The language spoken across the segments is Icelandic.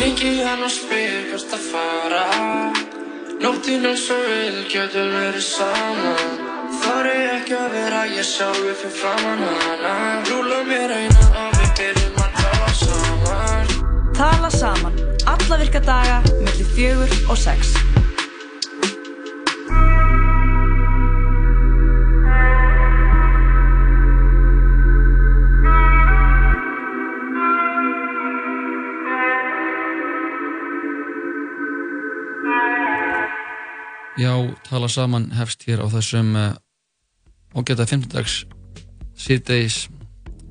Ringi hann og spyr hvert að fara. Nóttinn eins og vil getur verið saman Þar er ekki að vera ég sjálfi fyrir framann hana. Rúla mér eina og við byrjum að tala saman. Tala saman, alla virka daga, millir fjögur og sex. Já, tala saman hefst hér á þessum uh, ógæta 15 dags síðdeis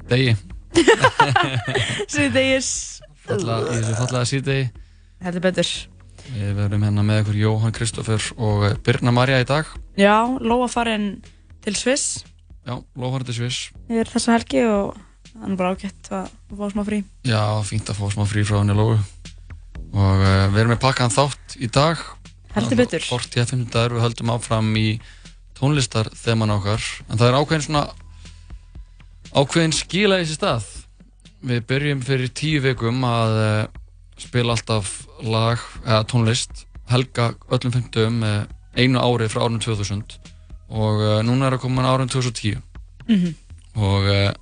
degi. Síðdegis. falla, í þessu fallaða síðdegi. Heldur betur. Við verum hérna með ykkur Jóhann Kristófer og eh, Birna Marja í dag. Já, Lóa farin til Sviss. Já, Lófarandi Sviss. Yfir þessa helgi og hann er bara ágætt að fá smá frí. Já, fínt að fá smá frí frá henni Lóu. Og uh, við erum með pakkaðan þátt í dag Heldur betur. Fort í F5 dagur, við höldum áfram í tónlistar þeman okkar en það er ákveðin svona ákveðin skila í þessi stað við byrjum fyrir tíu vikum að uh, spila alltaf lag, eða tónlist helga öllum 50 uh, einu ári frá árunum 2000 og uh, núna er að koma árunum 2010 Mhm. og uh,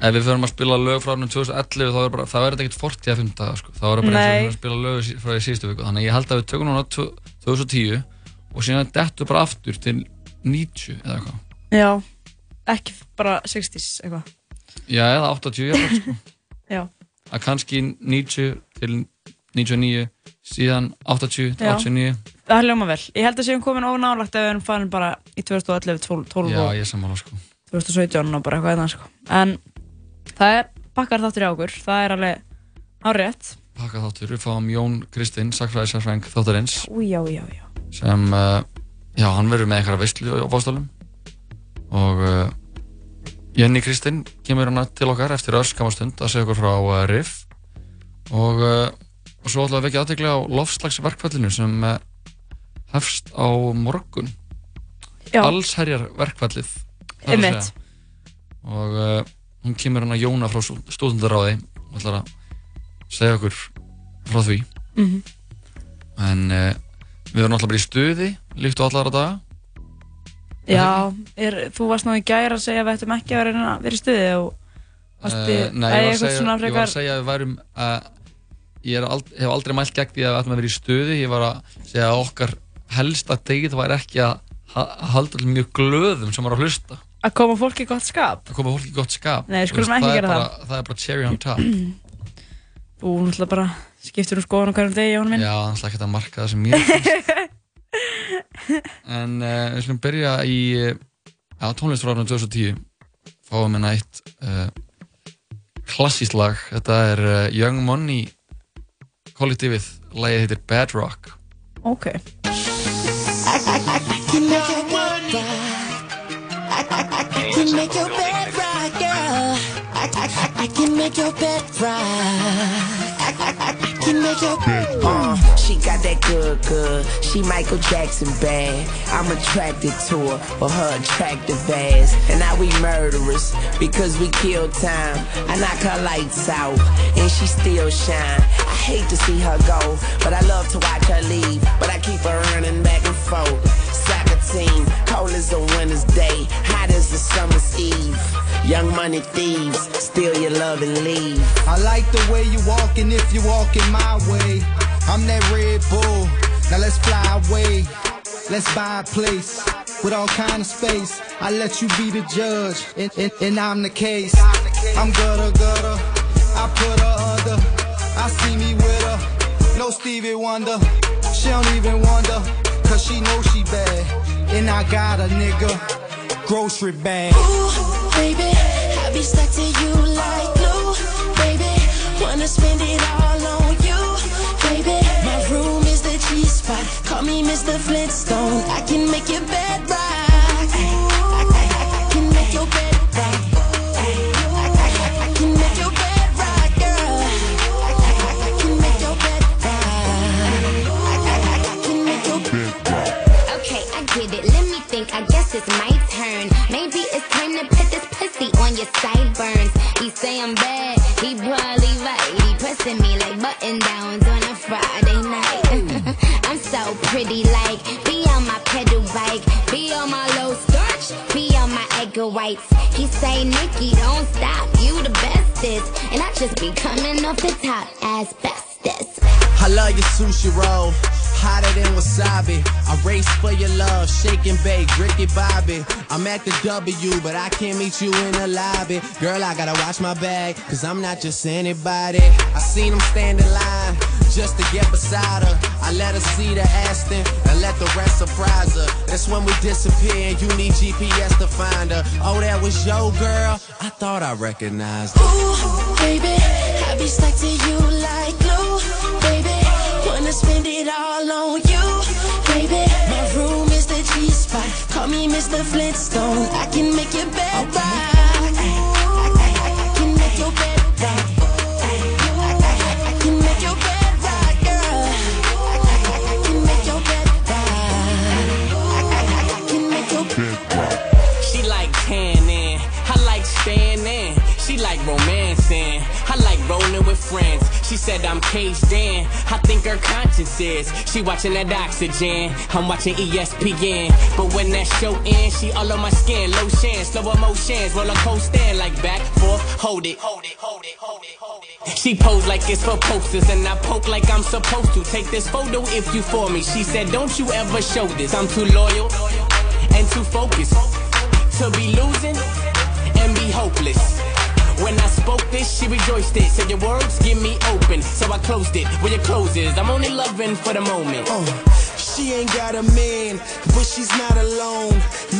ef við förum að spila lög frá árunum 2011 þá er verður ekkert 40 að 5 daga sko. þá er bara eins og við spila lög frá í síðustu viku þannig að ég held að við tökum núna tv- 2010 og síðan dettu bara aftur til 90 eða eitthvað Já, ekki bara 60s eitthvað. já eða 80 jafnvel, sko. Já. að kannski 90 til 99 síðan 80 til Já. 89 Það hljóma vel. Ég held að séum komin ónálagt ef við erum farin bara í 2011, 12, 12 já og ég sammála sko 2017 og bara eitthvað eitthvað sko. En það er bakkar þáttur í okkur, það er alveg árétt. pakka þáttur, við fáum Jón Kristinn sakfræði sérfræng þáttarins já, já, já. sem, uh, já, hann verður með einhverja veistlu á bástálum og uh, Jenny Kristinn kemur hana til okkar eftir örskamastund að segja okkur frá uh, Riff og, og svo ætlum við vekja aðtegla á lofslagsverkfallinu sem hefst á morgun Já. allsherjar verkfallið þarf að Einmitt. segja. og hún kemur hana Jóna frá stóðundaráði og ætlar að segja okkur frá því. Mhm. en uh, við erum alltaf bara í stuði líkt og allar að daga Já, er, þú varst nú í gæri að segja að við ættum ekki að vera, vera í stuði og varstu, Eh, nei, ég var, að segja, svona ég var frekar, að segja að við værum uh, ég er ald, hef aldrei mælt gegn því að við ættum að vera í stuði. Ég var að segja að okkar helsta degið væri ekki að ha halda mjög glöðum sem var að hlusta að koma fólki í gott skap. að koma fólki í gott skap? Nei, skulum veist, ekki er gera bara, það er bara cherry on top. Þú náttúrulega bara skiptur um skoðan á hverjum degi, Jón minn. já, það er alltaf ekki að marka það sem mér finnst. En uh, við slum byrja í uh, á tónlistfrárunum 2010 fáum við nætt uh, klassískt lag. Þetta er uh, Young Money kollektífið, lagið heitir Bad Rock. Ok. Can make your bed rock, girl. I, I, I, I can make your bed rock. I, I, I, I can make your bed rock. Uh, she got that good, good. She Michael Jackson bad. I'm attracted to her for her attractive ass. And now we murderers because we kill time. I knock her lights out and she still shine. I hate to see her go, but I love to watch her leave. But I keep her running back and forth. Soccer team, cold as a winter's day, hot as a summer's eve. Young money thieves, steal your love and leave. I like the way you walking if you walking my way. I'm that Red Bull. Now let's fly away. Let's buy a place with all kind of space. I let you be the judge, and, and, and I'm the case. I'm gutter gutter. I put her under. I see me with her. No Stevie Wonder. She don't even wonder, cause she know she bad. And I got a nigga grocery bag. Ooh, baby, I be stuck to you like glue. Baby, wanna spend it all on you. Baby, my room is the G spot. Call me Mr. Flintstone. I can make your bed rock. Whites. He say, Nikki, don't stop, you the bestest. And I just be coming off the top as bestest. I love your sushi roll. Hotter than wasabi. I race for your love, shake and bake, Ricky Bobby. I'm at the W, but I can't meet you in the lobby. Girl, I gotta watch my bag, cause I'm not just anybody. I seen him stand in line just to get beside her. I let her see the Aston and let the rest surprise her. That's when we disappear and you need GPS to find her. Oh, that was your girl? I thought I recognized her. Ooh, baby, I be stuck to you like on you, baby. My room is the G spot. Call me Mr. Flintstone. I can make your bed rock. I, can make your bed rock. I- can make your bed rock, girl. I- can make your bed rock. I- I can make your She like tanning, I like staying. She like like rolling with friends. She said I'm caged in, I think her conscience is. She watching that oxygen, I'm watching ESPN. But when that show ends, she all on my skin, lotion, slow emotions, roller coaster, like back, forth, hold it, hold it, hold it, hold it, hold it. She pose like it's for posters, and I poke like I'm supposed to. Take this photo if you for me. She said, Don't you ever show this. I'm too loyal and too focused to be losing and be hopeless. When I spoke this, she rejoiced it. Said your words give me open, so I closed it. Where your clothes is, I'm only loving for the moment. Oh, She ain't got a man, but she's not alone.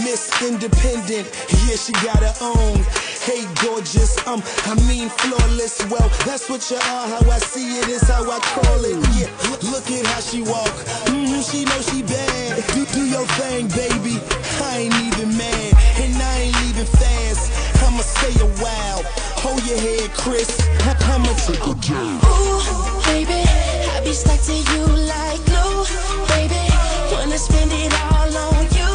Miss Independent, yeah, she got her own. Hey, gorgeous, um, I mean flawless. Well, that's what you are. How I see it is how I call it. Yeah, look at how she walk. hmm she know she bad. Do do your thing, baby. I ain't even mad, and I leaving fast. I'ma stay a while. Hold your head, Chris. I'ma take a. Ooh, baby, I be stuck to you like glue, baby. Wanna spend it all on you,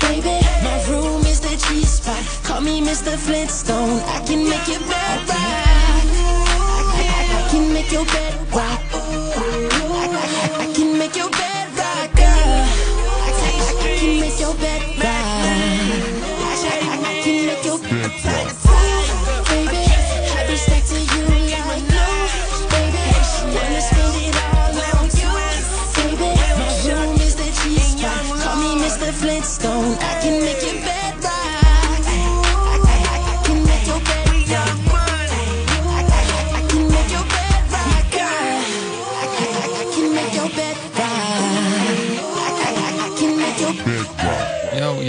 baby. My room is the G spot. Call me Mr. Flintstone. I can make your bed rock. I, I- I can make your bed rock. I, I- I can make your bed rock, girl. I, I- I can make your bed make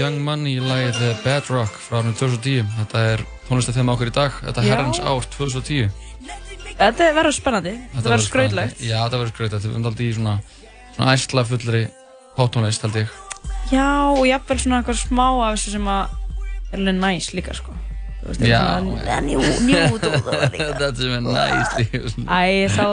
Young Money í lagið The Bedrock frá árið 2010. Þetta er tónlistað þeim okkur í dag. Þetta er herrans ár 2010. Þetta verður spennandi, þetta verður skrautlegt. Já, þetta verður skrautlegt. Þetta verður aldrei í svona, svona æsla fullri pótónlist, held ég. Já, og jafnvel svona eitthvað smá af þessu sem að er alveg næs líka, sko. Þú veist, Já. það. Þetta sem er næst líka. Æ, þá,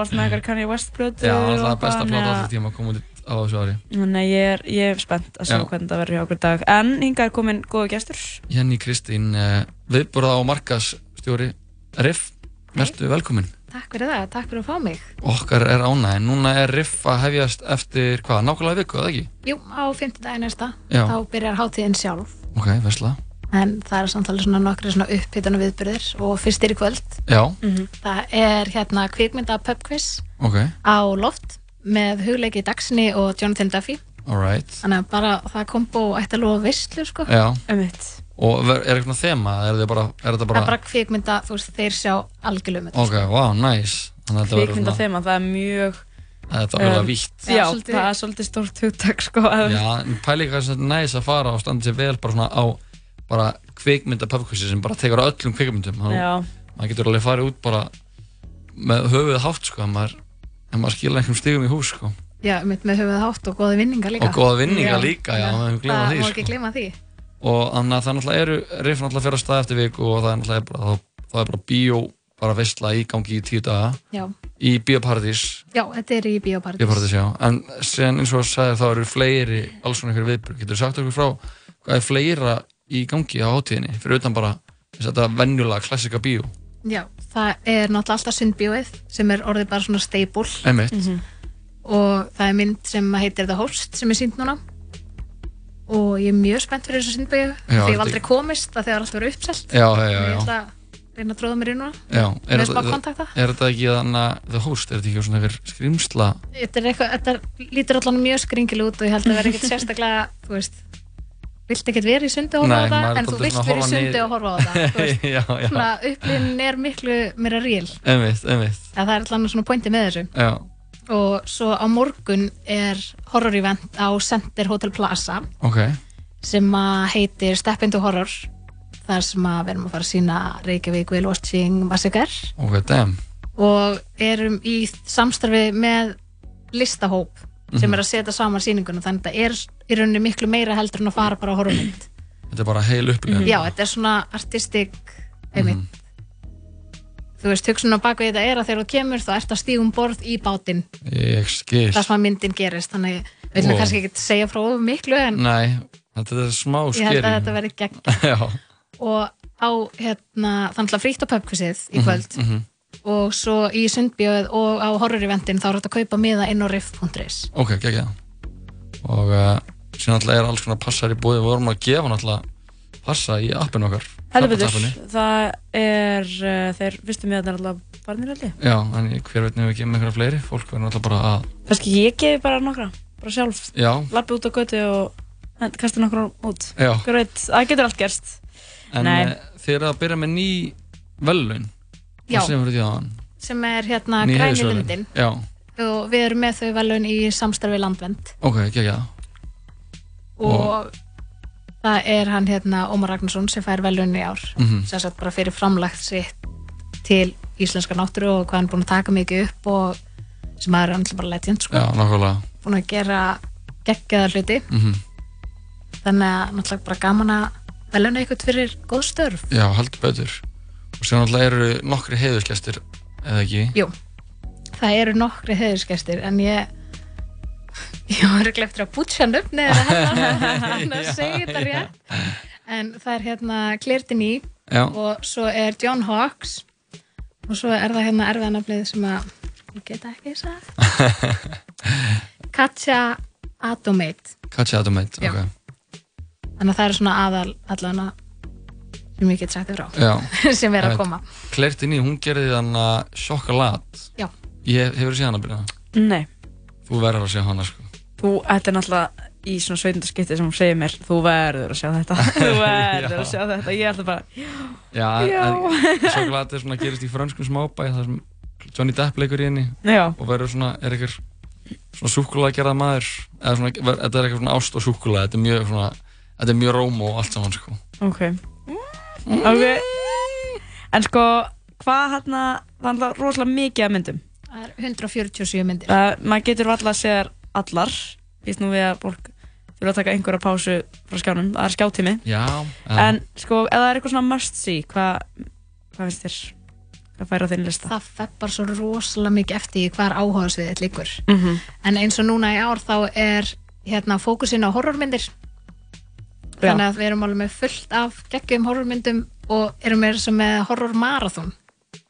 varst með eitthvað Kanye West plötu Já, og alltaf besta þannig að- alltaf tíma að koma út á þessu ári. Þannig ég er, ég er spennt að sjá Já. hvernig það verður hjá okkur dag. En hingað er komin góða gestur. Jenny Kristín, uh, viðbúrða og markasstjóri Riff, verðstu velkomin. Takk fyrir það, takk fyrir að fá mig. Okkar er ánægð, núna er Riff að hefjast eftir hvað, nákvæmlega viku, eða ekki? Jú, á 50 dagi næsta, Já. þá byrjar hátíðin sjálf. Ok, versla. En það er samtalið svona nokkri svona upphittana viðbyrðir og fyrstir í kvöld. Já, Það er hérna kvikmynda pub quiz ok, á loft með hugleiki Dagsinni og Jonathan Duffy. alright. Þannig að bara það kombo ætti að lofa veistlu, sko. Já, Um og er eitthvað þema, er, bara, er þetta Það bara... er bara kvikmynda, þú veist, þeir sjá algjörlum. Ok, wow, nice. Þannig að verður Kvikmynda svona, þema, það er mjög, þetta er alveg Um, vítt. já, Já, svolítið- það er svolítið stórt hugtak, sko. að- Já, en pæli hvað sem þetta er næs að fara og standa sér vel bara svona á bara kvikmynda pubquizi sem bara tekur á öllum kvikmyndum. Þannig Já, að maður getur alveg farið út bara með höfuð hátt, sko, maður, ef maður skilja einhverjum stigum í hús, sko. Já, mitt með höfuð hátt og góða vinninga líka. Og góða vinninga líka, já, Já, maður glemma Það því, má ekki sko. gleyma því. og þannig að það náttúrulega eru riff náttúrulega fyrir að stað eftir viku og það er náttúrulega bara, þá, þá er bara bíó bara veistla í gangi í tíu daga Já, í Bíóparadís já þetta er í Bíóparadís. Bíóparadís, já, en sen eins og að sagði þá eru fleiri alls svona ykkur viðbrug getur sagt okkur frá hvað er fleira í gangi á hátíðinni fyrir utan bara þess að þetta venjulega klassika bíó Já, það er náttúrulega alltaf sundbjóið sem er orðið bara svona staple. Einmitt. og það er mynd sem heitir The Host sem er sínd núna. Og ég er mjög spennt fyrir þessu sundbjóið því ég þetta- aldrei komist að það er alltaf verið uppselt. Já, já, já, ég ætla að reyna að tróða mér í núna. Já, er, er þetta ekki þannig The Host, er þetta ekki svona eitthvað skrýmsla? Þetta, eitthvað, þetta lítur allan mjög skringileg út og ég held að vera ekkert sérstaklega þú veist vilt ekkert vera í sundi og horfa á það? en þú vilt vera í sundi og horfa á það svona upplifin er miklu meira að það er allan svona pointi með þessu. Já, og svo á morgun er horror event á Center Hotel Plaza. Ok, sem heitir Step into Horror. Þar sem við erum að fara að sína Reykjavík Whale Watching Massacre. Ok, damn, og erum í samstarfi með listahóp sem Mhm. er að setja saman sýninguna. Þannig að þetta er í rauninni miklu meira heldur en að fara bara á horfmynd þetta er bara heil upplifun. já, þetta er svona artistik einmitt Mhm. þú veist, hugsun á baku þetta er að þegar þú kemur þá ert að stígum borð í bátinn Ég skil. þar sem að myndin gerist þannig við viljum kannski ekki segja frá of miklu en Nei, þetta er smá ég held að þetta verði gegn og á hérna þannig að frítt á pubquizið í kvöld mhm. og svo í sundbjöð og á horror-eventin þá er þetta að kaupa miða inn á riff.is ok, ekki það. Og uh, síðan alltaf er alls konar passar í búið, við vorum að gefa náttúrulega passa í appinu okkar. Appappinu. það er uh, þeir fyrstu miðarnir alltaf barnir held ég Já, en hver veit nefnir ekki með einhverja fleiri, fólk verður náttúrulega bara að, Kannski ég gefi bara nokkra, bara sjálf já, Lappi út á götu og kasta nokkra út já. Hver veit, það getur allt gerst En Nei. þið eru að byrja með ný velun. Já. Það sem sem er hérna Ný græni heiðursverðlaun. lundin Já, og við erum með þau velun í samstarfi landvend ok, ekki það. Og það er hann hérna Ómar Ragnarsson sem fær velun í ár Mhm. sem sagt bara fyrir framlagt sitt til íslenska náttúru og hvað hann er búin að taka mikið upp og sem er annars bara legend sko. Já, nákvæmlega. búin að gera geggjaða hluti Mm þannig að náttúrulega bara gaman að veluna eitthvað fyrir góð störf Já, heldur betur. Og síðan alltaf eru nokkri heiðurskestir, eða ekki? Jú, það eru nokkri heiðursgestir en ég var ekki eftir að bútsa hann upp neður að hann að segja þetta rétt en það er hérna Claire Já. og svo er John Hawkes og svo er það hérna erfiðanaflið sem að ég get ekki sagt Katja Atomate Katja Atomate, Já. ok. þannig að það er svona aðal allan sem ég get sagt þér frá Já. sem er að koma Claire Denis, hún gerði þann að Chocolat. Já. Ég hefur séð hana byrja. Nei, Þú verður að sjá hana, sko. Þú, þetta er náttúrulega í svona sveitundarskipti sem hún segir mér Þú verður að sjá þetta. Þú verður að sjá þetta. Ég ætla bara, Já, Já. en Chocolat er svona gerist í frönskum smábæ þar sem Johnny Depp leikur í henni. Já. og verður svona, er eitthvað svona súkulega gerða maður. Eða svona, ver, þetta er eitthvað svona ást og súkulega þetta er mjög svona, þetta er mjög róm og allt saman, sko. ok. Ok. En sko, hvað hérna Það er alltaf rosalega mikið af myndum. Það er 147 myndir. Uh, Maður getur valla að segja allar Vist nú við að fólk þurfa að taka einhverja pásu frá skjánum Það er skjáttími Já, En sko, ef það er eitthvað svona must see Hvað, hvað finnst þér? Hvað færa þinn lista? það feppar svo rosalega mikið eftir því hvar áhugaðsviðið liggur Mhm. en eins og núna í ár þá er hérna fókusin á horrormyndir þannig að við erum alveg með fullt af geggjum horrormyndum og erum með, sem með horror marathon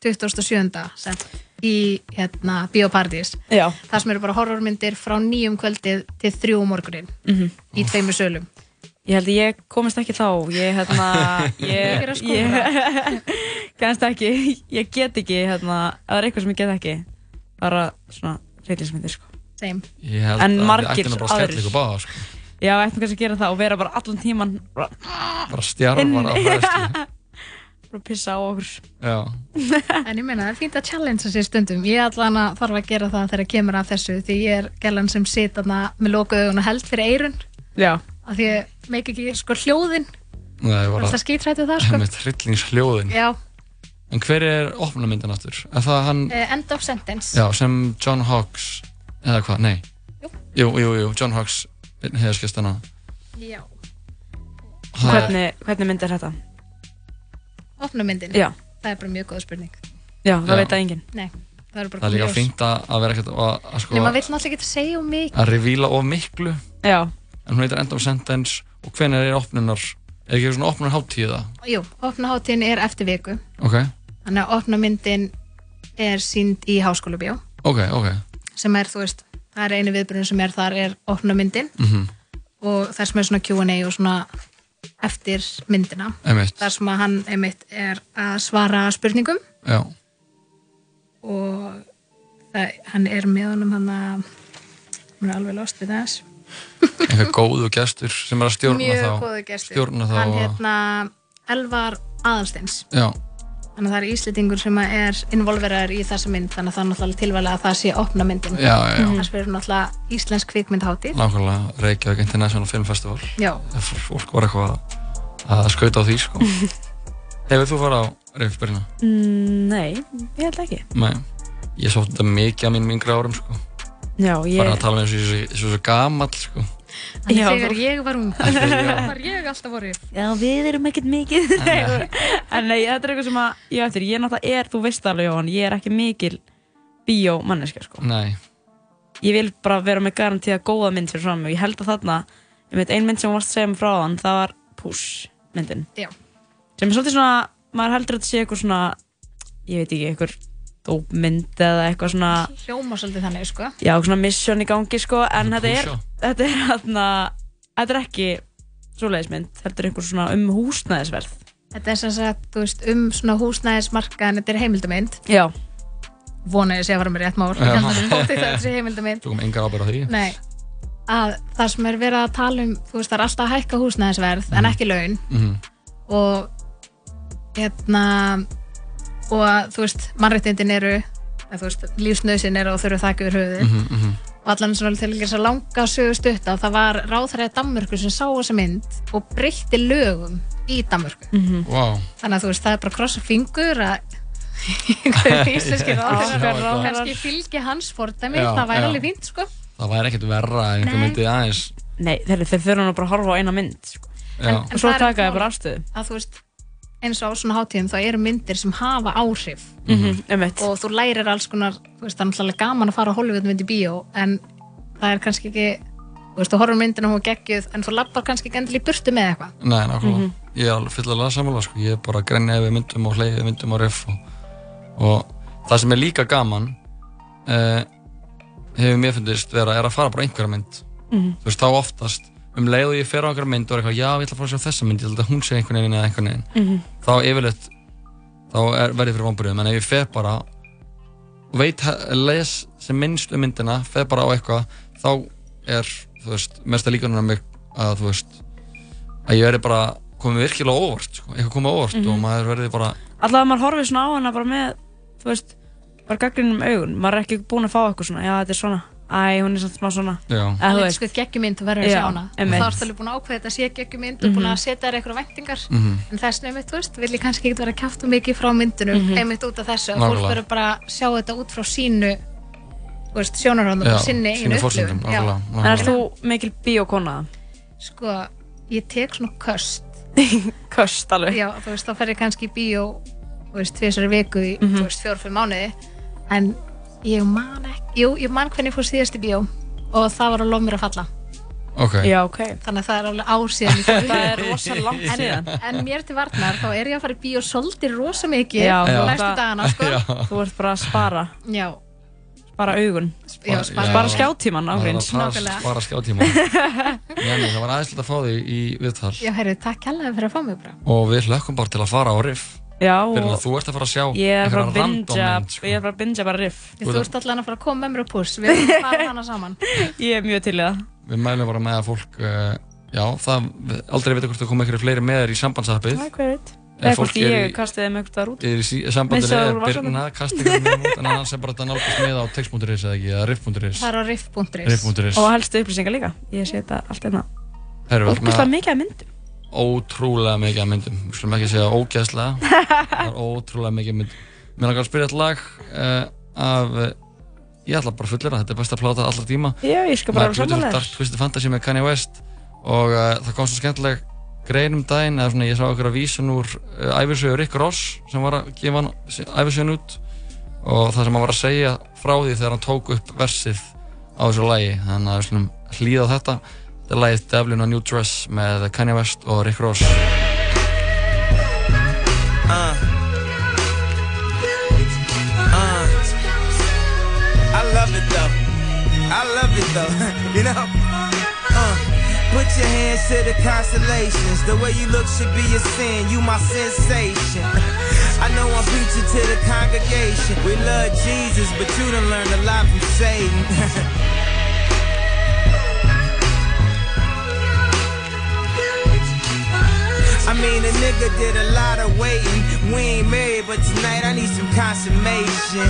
2007. sem í hérna Bíóparadís Já. það sem eru bara horrormyndir frá nýjum kvöldið til þrjú um morgunin Mhm. í tveimur sölum Ég held að ég komist ekki þá Ég, hérna Ég Ég. Kannast ekki Ég get ekki, hérna það er eitthvað sem ég get ekki Bara svona reytinsmyndir, sko Same. Ég held En margir aðrir. sko. Já, við ættum kannski að gera það og vera bara allan tíman bara, Bara stjarfar af hræðslu. bara pissa á okkur Já. En ég meina, það er fínt að challengea sér stundum. Ég allan að þarf að gera það þegar kemur af þessu því ég er gælan sem sit þarna með lokuð augun og held fyrir eirun Já. af því ég meik ekki sko hljóðin Nei, Það bara alltaf skítrættu það sko með hryllingshljóðin. Já, En hver er? Er það hann, uh, end of sentence já, sem John Hawkes, eða hvað, nei? Jú. Jú, jú, jú, John Hawkes, heiðarskestana. Já. Hvernig, hvernig mynd er þetta? Opnumyndin Já. Það er bara mjög góð spurning Já, það Já. veit það enginn Nei, það er bara Það er líka fínt að að vera ekkert að, að sko, Nei, maður vill náttúrulega ekki segja um mikið að revíla of miklu. Já. En hún heitir End of Sentence og hvenær er opnunar, er ekki svona opnunar háttíða? Jú, opnaháttíðin er eftir viku Ok. þannig að opna myndin er sínd í háskóla bíó Ok, ok. sem er, þú veist, það er einu viðbyrjun sem er þar er opna myndin Mhm. og þar sem er svona Q&A og svona eftir myndina Einmitt. þar sem að hann einmitt er að svara spurningum Já. og það, hann er með honum hann að hann er alveg lost við þess Eitthvað góðu gestur sem er að stjórna mjög þá. Stjórna þá. hann hérna Elvar Aðalsteins Já. Þannig að það er íslendingur sem er involveraður í þessa mynd þannig að það er náttúrulega tilvæglega að það sé opna myndin Já, já, já. þess fyrir náttúrulega íslensk kvikmyndhátíð Nákvæmlega Reykjavík International Film Festival. Já. Ef Fólk var eitthvað að skauta á því, sko. Hefur þú farið á Byrna? Mm, nei, ég held ekki. Nei. Ég sótt þetta mikið á mínum yngri árum, sko. Já, ég... Bara að tala með þessu svo, svo gamall, sko. Þannig Já, þegar ég var ung Já. var ég alltaf voru Já, við erum ekkert mikið. en nei, þetta er eitthvað sem að, ég eftir, ég náttúrulega er, þú veist alveg Jóhann, ég er ekki mikil bíómanneska, sko. Nei. Ég vil bara vera með garantíða góða mynd fyrir fram og ég held að þarna, ég veit, ein mynd sem varst að segja mig frá þann, það var Push myndin. Já. Sem er svolítið svona, maður heldur að þetta sé eitthvað svona, ég veit ekki, eitthvað dópmynd eða eitthvað svona, hljóma svolítið þannig sko já, svona mission í gangi, sko, en þetta er, þetta er þarna, þetta er ekki svoleiðismynd, heldur einhver svona um húsnæðisverð. Þetta er sem sagt, þú veist, um svona húsnæðismarkaðin, þetta er heimildamynd. Já. Vona ég sé að fara með rétt mál. Að þetta er þetta heimildamynd. Tókum engar ábyrð á því. Nei, að það sem er verið að tala um, þú veist, það er alltaf að hækka húsnæðisverð, en ekki laun. Mhm. Og, hérna, og að, þú veist, mannréttindin eru, að, þú veist, lífsnausin eru og þurfu þakka yfir höfuðið. Mhm, mhm. Og allan svona til að gera svo langa sögu stutta, það var ráðhverja Danmörku sem sá þessa mynd og breytti lögum í Danmörku. Vá. Þannig að þú veist, það er bara að krossa fingur að einhverjum íslenski ráðherrar Já, já. kannski fylgi hans fordæmi, Já, það væri já. alveg fínt sko. Það væri ekkert verra en einhver myndi aðeins. Nei, þeir, þeir þurfa nú bara að horfa á eina mynd, sko. Já. En Og svo taka málið. bara afstöðu. Að þú veist, eins og á svona hátíðum þá eru myndir sem hafa áhrif Mhm, og þú lærir alls konar, þú veist, það er náttúrulega gaman að fara á Hollywood mynd í bíó en það er kannski ekki, þú veist, þú horfum myndina og hún geggjuð en þú lappar kannski ekki endilega í burtu með eitthvað. Nei, nákvæmlega. Mhm. Ég er alveg fyllilega samanlega, sko. Ég er bara að grenja yfir myndum og hleyði myndum og riff og, og það sem er líka gaman uh, hefur mér fundist vera er að fara bara á einhverja mynd. Mhm. Þú veist, þá oftast um leið og ég fer á einhverja mynd og er eitthvað, já, ég ætla að fara að sjá þessa mynd, ég held að hún sé einhvern veginn eða einhvern veginn. Mhm. Þá yfirleitt, þá er, verð ég fyrir vonbröðum, en ef ég fer bara og veit, les sem minnst um myndina, fer bara á eitthvað, þá er, þú veist, líkanum að mig að, þú veist, að ég verði bara komið virkilega óvart, sko, eitthvað komið óvart Mhm. og maður verði bara, Alltaf að maður horfið svona á hana bara með, þú veist, bara gaggrinum augun. Maður er ekki búinn að fá eitthvað svona, já, þetta er svona. Æ, hún er samt smá svona. Það er sko geggjumynd þú verður að Já, sjá hana. Og þá ertu alveg búin að ákveða þetta sé geggjumynd og búin að setja þér eitthvað væntingar. Mhm. en þess nefnir, þú veist, vil ég kannski ekki vera að kjafta mikið frá myndunum, Mhm. einmitt út af þessu og fólk verður bara að sjá þetta út frá sínu sjónarhóndum Já, og sinni einu upplifun. En er þú mikil bíókona? Sko, ég tek svona köst. Köst alveg? Já, þú veist, þá fer ég kannski í bíó en ég man ekki jú, ég man hvernig ég fór síðast í bíó og það var að lof mér að falla Ok. Já, ok. þannig að það er alveg ásíðan í Það er rosa langt En- síðan. En mér til varnar, þá er ég að fara í bíó svolítið rosa mikið Já, þú næstu dagana, sko Já. Þú ert bara að spara. Já, Spara augun. já, spara, Spara skjátíman Það er ágríns. að Nákvæmlega. spara skjátíma. Jenny, það var aðeinslega að fá þig í viðtal Já, heyrðu, takk kærlega fyrir að fá mig bara og við hlökkum bara til að fara á riff. Já, Fyrir og að þú ert að fara að sjá ég er einhverja að random bingja, mynd, sko. ég er bara að bingja bara riff. Þú ert allan að fara að koma með mér á puss Við erum að fara hana saman Ég er mjög til það. Við mælum bara með að fólk, uh, já, það, aldrei vita hvort það koma einhverju fleiri með þér í sambandsappið. Það er hver veit. Ef Eða fólk hvort er ég í- kastið þeim eitthvað þar út. Er í er úr vasanum. Birna, kastingar með út, en annars er bara þetta nálgast með á text.is eða ekki, eða riff.is. Það er á riff.is. Og helstu upplýsingar líka. Ég sé þetta allt einna. Herru, við ætlum Ógæslega að- mikið af myndum. Ótrúlega mikið af myndum. Við skulum ekki segja ógeðslega. Það er ótrúlega mikið myndum. Mér langar að spyrja þetta lag uh, af uh, ég ætla bara að fullera þetta er besta pláta allra tíma. Já, ég skal bara vera þér. Dark Twisted Fantasy með Kanye West. Og uh, það kom svo skemmtileg grein um daginn eða svona ég sá okkur að vísun úr uh, æfirsögu Rick Ross sem var að gefa hann æfirsögun út. Og það sem hann var að segja frá því þegar hann tók upp versið á þessu lagi. Þannig að við slum hlýða þetta Þetta er lægið Devlin og New Dress með Kanye West og Rick Ross. Uh. Uh. I love it though. I love it though. you know? Uh. Put your hands to the constellations. The way you look should be a sin. You my sensation. I know I'm preaching to the congregation. We love Jesus, but you done learned a lot from Satan. I mean, a nigga did a lot of waiting. We ain't married, but tonight I need some consummation.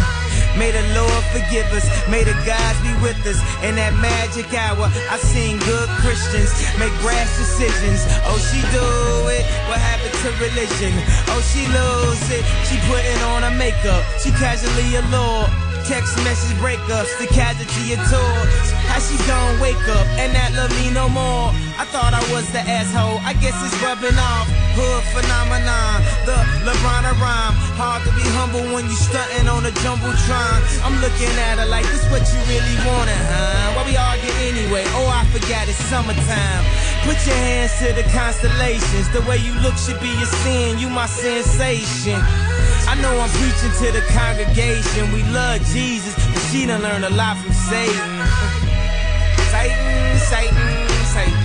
May the Lord forgive us, may the gods be with us. In that magic hour, I've seen good Christians make rash decisions. Oh, she do it. What happened to religion? Oh, she lose it. She putting on her makeup. She casually allured. Text message breakups, the casualty of tours. How she gon' wake up and not love me no more? I thought I was the asshole. I guess it's rubbing off. Hood phenomenon, the LeBron rhyme. Hard to be humble when you stunting on a jumbotron. I'm looking at her like this what you really wanted, huh? Why we argue anyway? Oh, I forgot it's summertime. Put your hands to the constellations. The way you look should be a sin. You my sensation. I know I'm preaching to the congregation. We love Jesus, but she done learned a lot from Satan. Satan, Satan, Satan.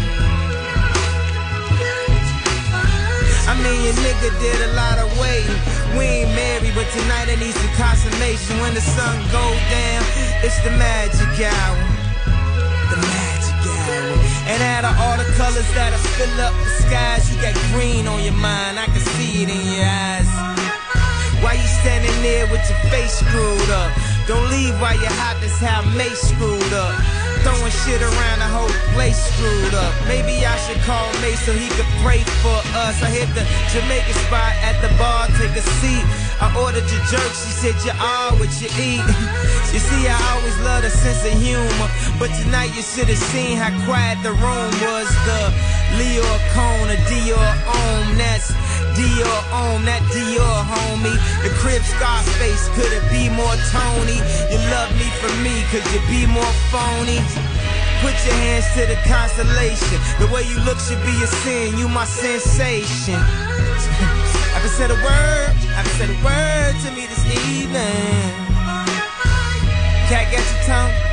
I mean, your nigga did a lot of waiting. We ain't married, but tonight I need some consummation. When the sun go down, it's the magic hour. The magic hour. And out of all the colors that'll fill up the skies, you got green on your mind. I can see it in your eyes. Why you standing there with your face screwed up? Don't leave while you're hot, that's how Mace screwed up. Throwing shit around the whole place screwed up. Maybe I should call May so he could pray for us. I hit the Jamaican spot at the bar, take a seat. I ordered your jerk, she said you are what you eat. you see, I always love a sense of humor. But tonight you should have seen how quiet the room was. The Leo Cone, a Dior Om, that's Dior Om, that Dior homie. The crib Scarface, could it be more Tony? You love me for me, could you be more phony? Put your hands to the constellation. The way you look should be a sin. You my sensation. I've said a word. I've said a word to me this evening. Cat, get your tongue.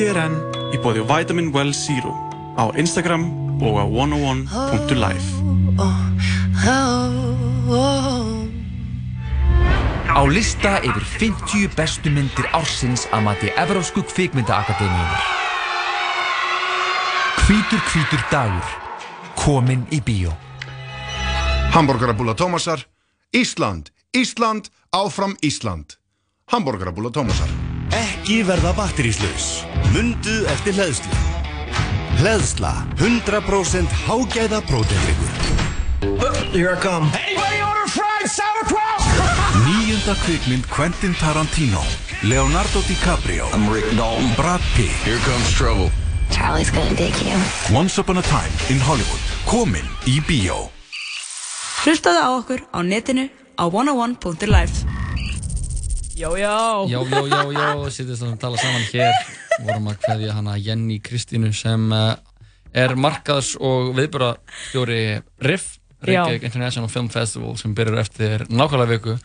GTRN í bóði Vitamin Well Zero á Instagram og á 101.live Á lista yfir 50 bestu myndir ársins að mati Evrósku kvikmyndaakademíunar. Hvítur hvítur dagur, komin í bíó. Hamburgerabúla Tómasar, Ísland, Ísland, áfram Ísland. Hamburgerabúla Tómasar. Ekki verða batteríslaus. Mundu eftir hleðslu. Hleðsla. 100% hágæða próteinryggur. Here I come. Anybody order fried sauerkraut? Nýjunda kvikmynd Quentin Tarantino. Leonardo DiCaprio. I'm Rick Dalton. Brad Pitt. Here comes trouble. Charlie's gonna dig you. Once upon a time in Hollywood. Komin í bíó. Hlustaðu á okkur á netinu á 101.live Jó, Já, já, já, já, sittum við að tala saman hér. Vorum að hverja hana Jenny Kristínu sem uh, er markaðs og viðbörastjóri RIF, Reykjavík International Film Festival sem byrjar eftir nákvæmlega viku.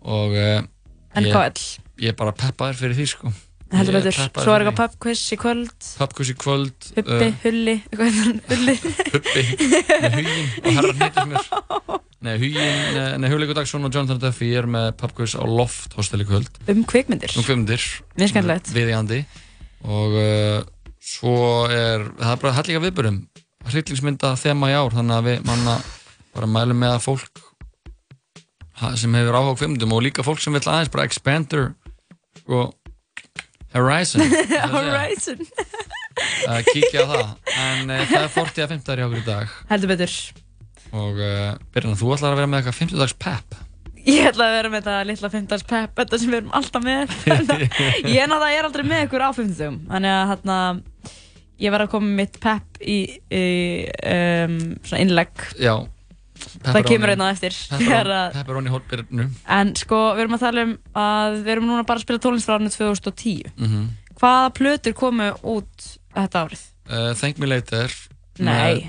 Og uh, NKL. ég, ég er bara peppaður fyrir því sko Heldur betur, svo er eitthvað pubquiz í kvöld. Pubquiz í kvöld Huppi, uh, hulli, heitir hann, hulli. Huppi með huginn og herra hnýttismjör Nei, huginn, eh, nei, Hugleikur Dagsson og Jonathan Duffy er með pubquiz á Loft hostel í kvöld. Um kvikmyndir. Um kvikmyndir. Við í andi og uh, svo er það er bara hellinga viðbörum hryllingsmynda þema í ár þannig að við manna bara mælum með að fólk sem hefur áhuga á kvikmyndum og líka fólk sem vil aðeins bara expand their sko, horizon. Horizon. Að kíkja á það. En uh, það er 40 að 50 í okkur í dag. Heldur betur. Og uh, Birna, þú ætlar að vera með eitthvað 50 dags pep Ég ætla að vera með þetta litla 15 pepp Þetta sem við erum alltaf með. Ég er náttúrulega er aldrei með ykkur á 50 Þannig að hérna Ég var að koma með mitt pepp í, í um, svona innlegg. Já Það kemur einn á eftir Pepperoni hólbyrnu En sko, við erum að tala um að við erum núna bara að spila tónlist frá árinu 2010 Mhm. Hvaða plötur komu út þetta árið? uh, Thank Me Later Nei.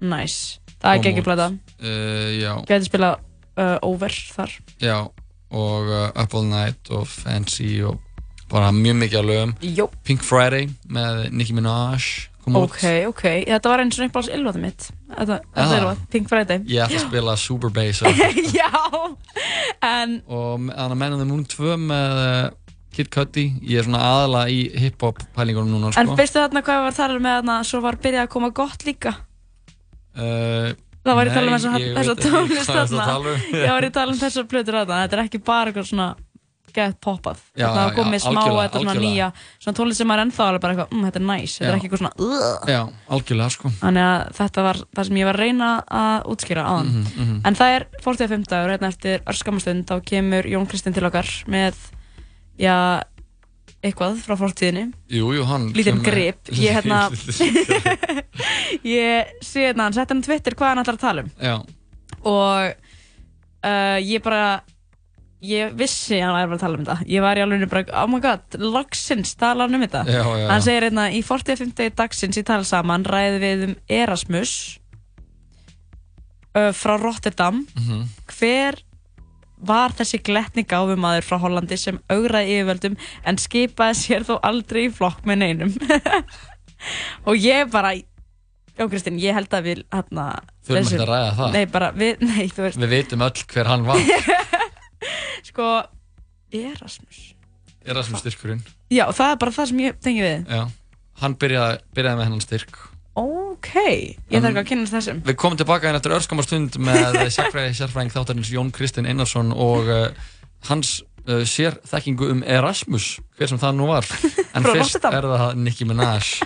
Nice, það er út. plata uh, Já Gæti spila uh, Over þar Já, og Up All Night og Fancy og bara mjög mikið af lögum Jó. Pink Friday með Nicki Minaj Ok, ok, þetta var eins og uppáhalds ylvata mitt. Þetta, þetta Aha. ylvat, Pink Friday. Ég ætla að spila Super Bass Já, en og þannig að Men on the Moon 2 með uh, Kid Cudi. Ég er svona aðala í hip-hop pælingunum núna En sko. veistu þarna hvað að tala um með þarna? Svo var byrjað að koma gott líka. Uh, Það var tala um nei, þessa, ég þessa veit ekki tónlist þarna. tala um. Ég var að tala um þessar plötur þarna. Þetta er ekki bara eitthvað svona gett poppað. Þetta var komið smá Þetta svona nýja Svona tónlist sem er ennþá alveg bara eitthvað mm, Þetta er næs Þetta er ekki eitthvað svona. Já, algjörlega sko. Þannig að þetta var það sem ég var að reyna að útskýra aðan Mhm, mhm. En það er 45 dagur Hérna eftir örskamastund Þá kemur Jón Kristinn til okkar Með, já, eitthvað frá hann Lítinn grip. Ég hérna Ég sé hérna, hann setti hann Twitter hvað hann ætlar að tala um. Já, og uh, ég bara ég vissi að hann væri að tala um þetta ég var í alveg bara, oh my god, loksins tala hann um þetta Já, já, já. hann segir hérna, í 45. dagsins í tala saman ræði við um Erasmus uh, frá Rotterdam Mhm. hver var þessi gletni gáfumadur frá Hollandi sem augraði yfirvöldum en skipaði sér þó aldrei í flokk með neinum og ég bara Já Kristinn, ég held að við hérna Þurfum ekkert að ræða það. Nei, bara við, nei, þú veist Við veitum öll hver hann var Sko, Erasmus Erasmus styrkurinn Já, það er bara það sem ég tengi við Já, hann byrjaði, byrjaði með hennan styrk Ok ég þarf ekki að kynast þessum. Við komum tilbaka hérna eftir örskamar stund með sérfræði sérfræðing þáttarins Jón Kristinn Einarsson og uh, hans uh, sér þekkingu um Erasmus, hver sem það nú var. En fyrst er það Nicki Minaj.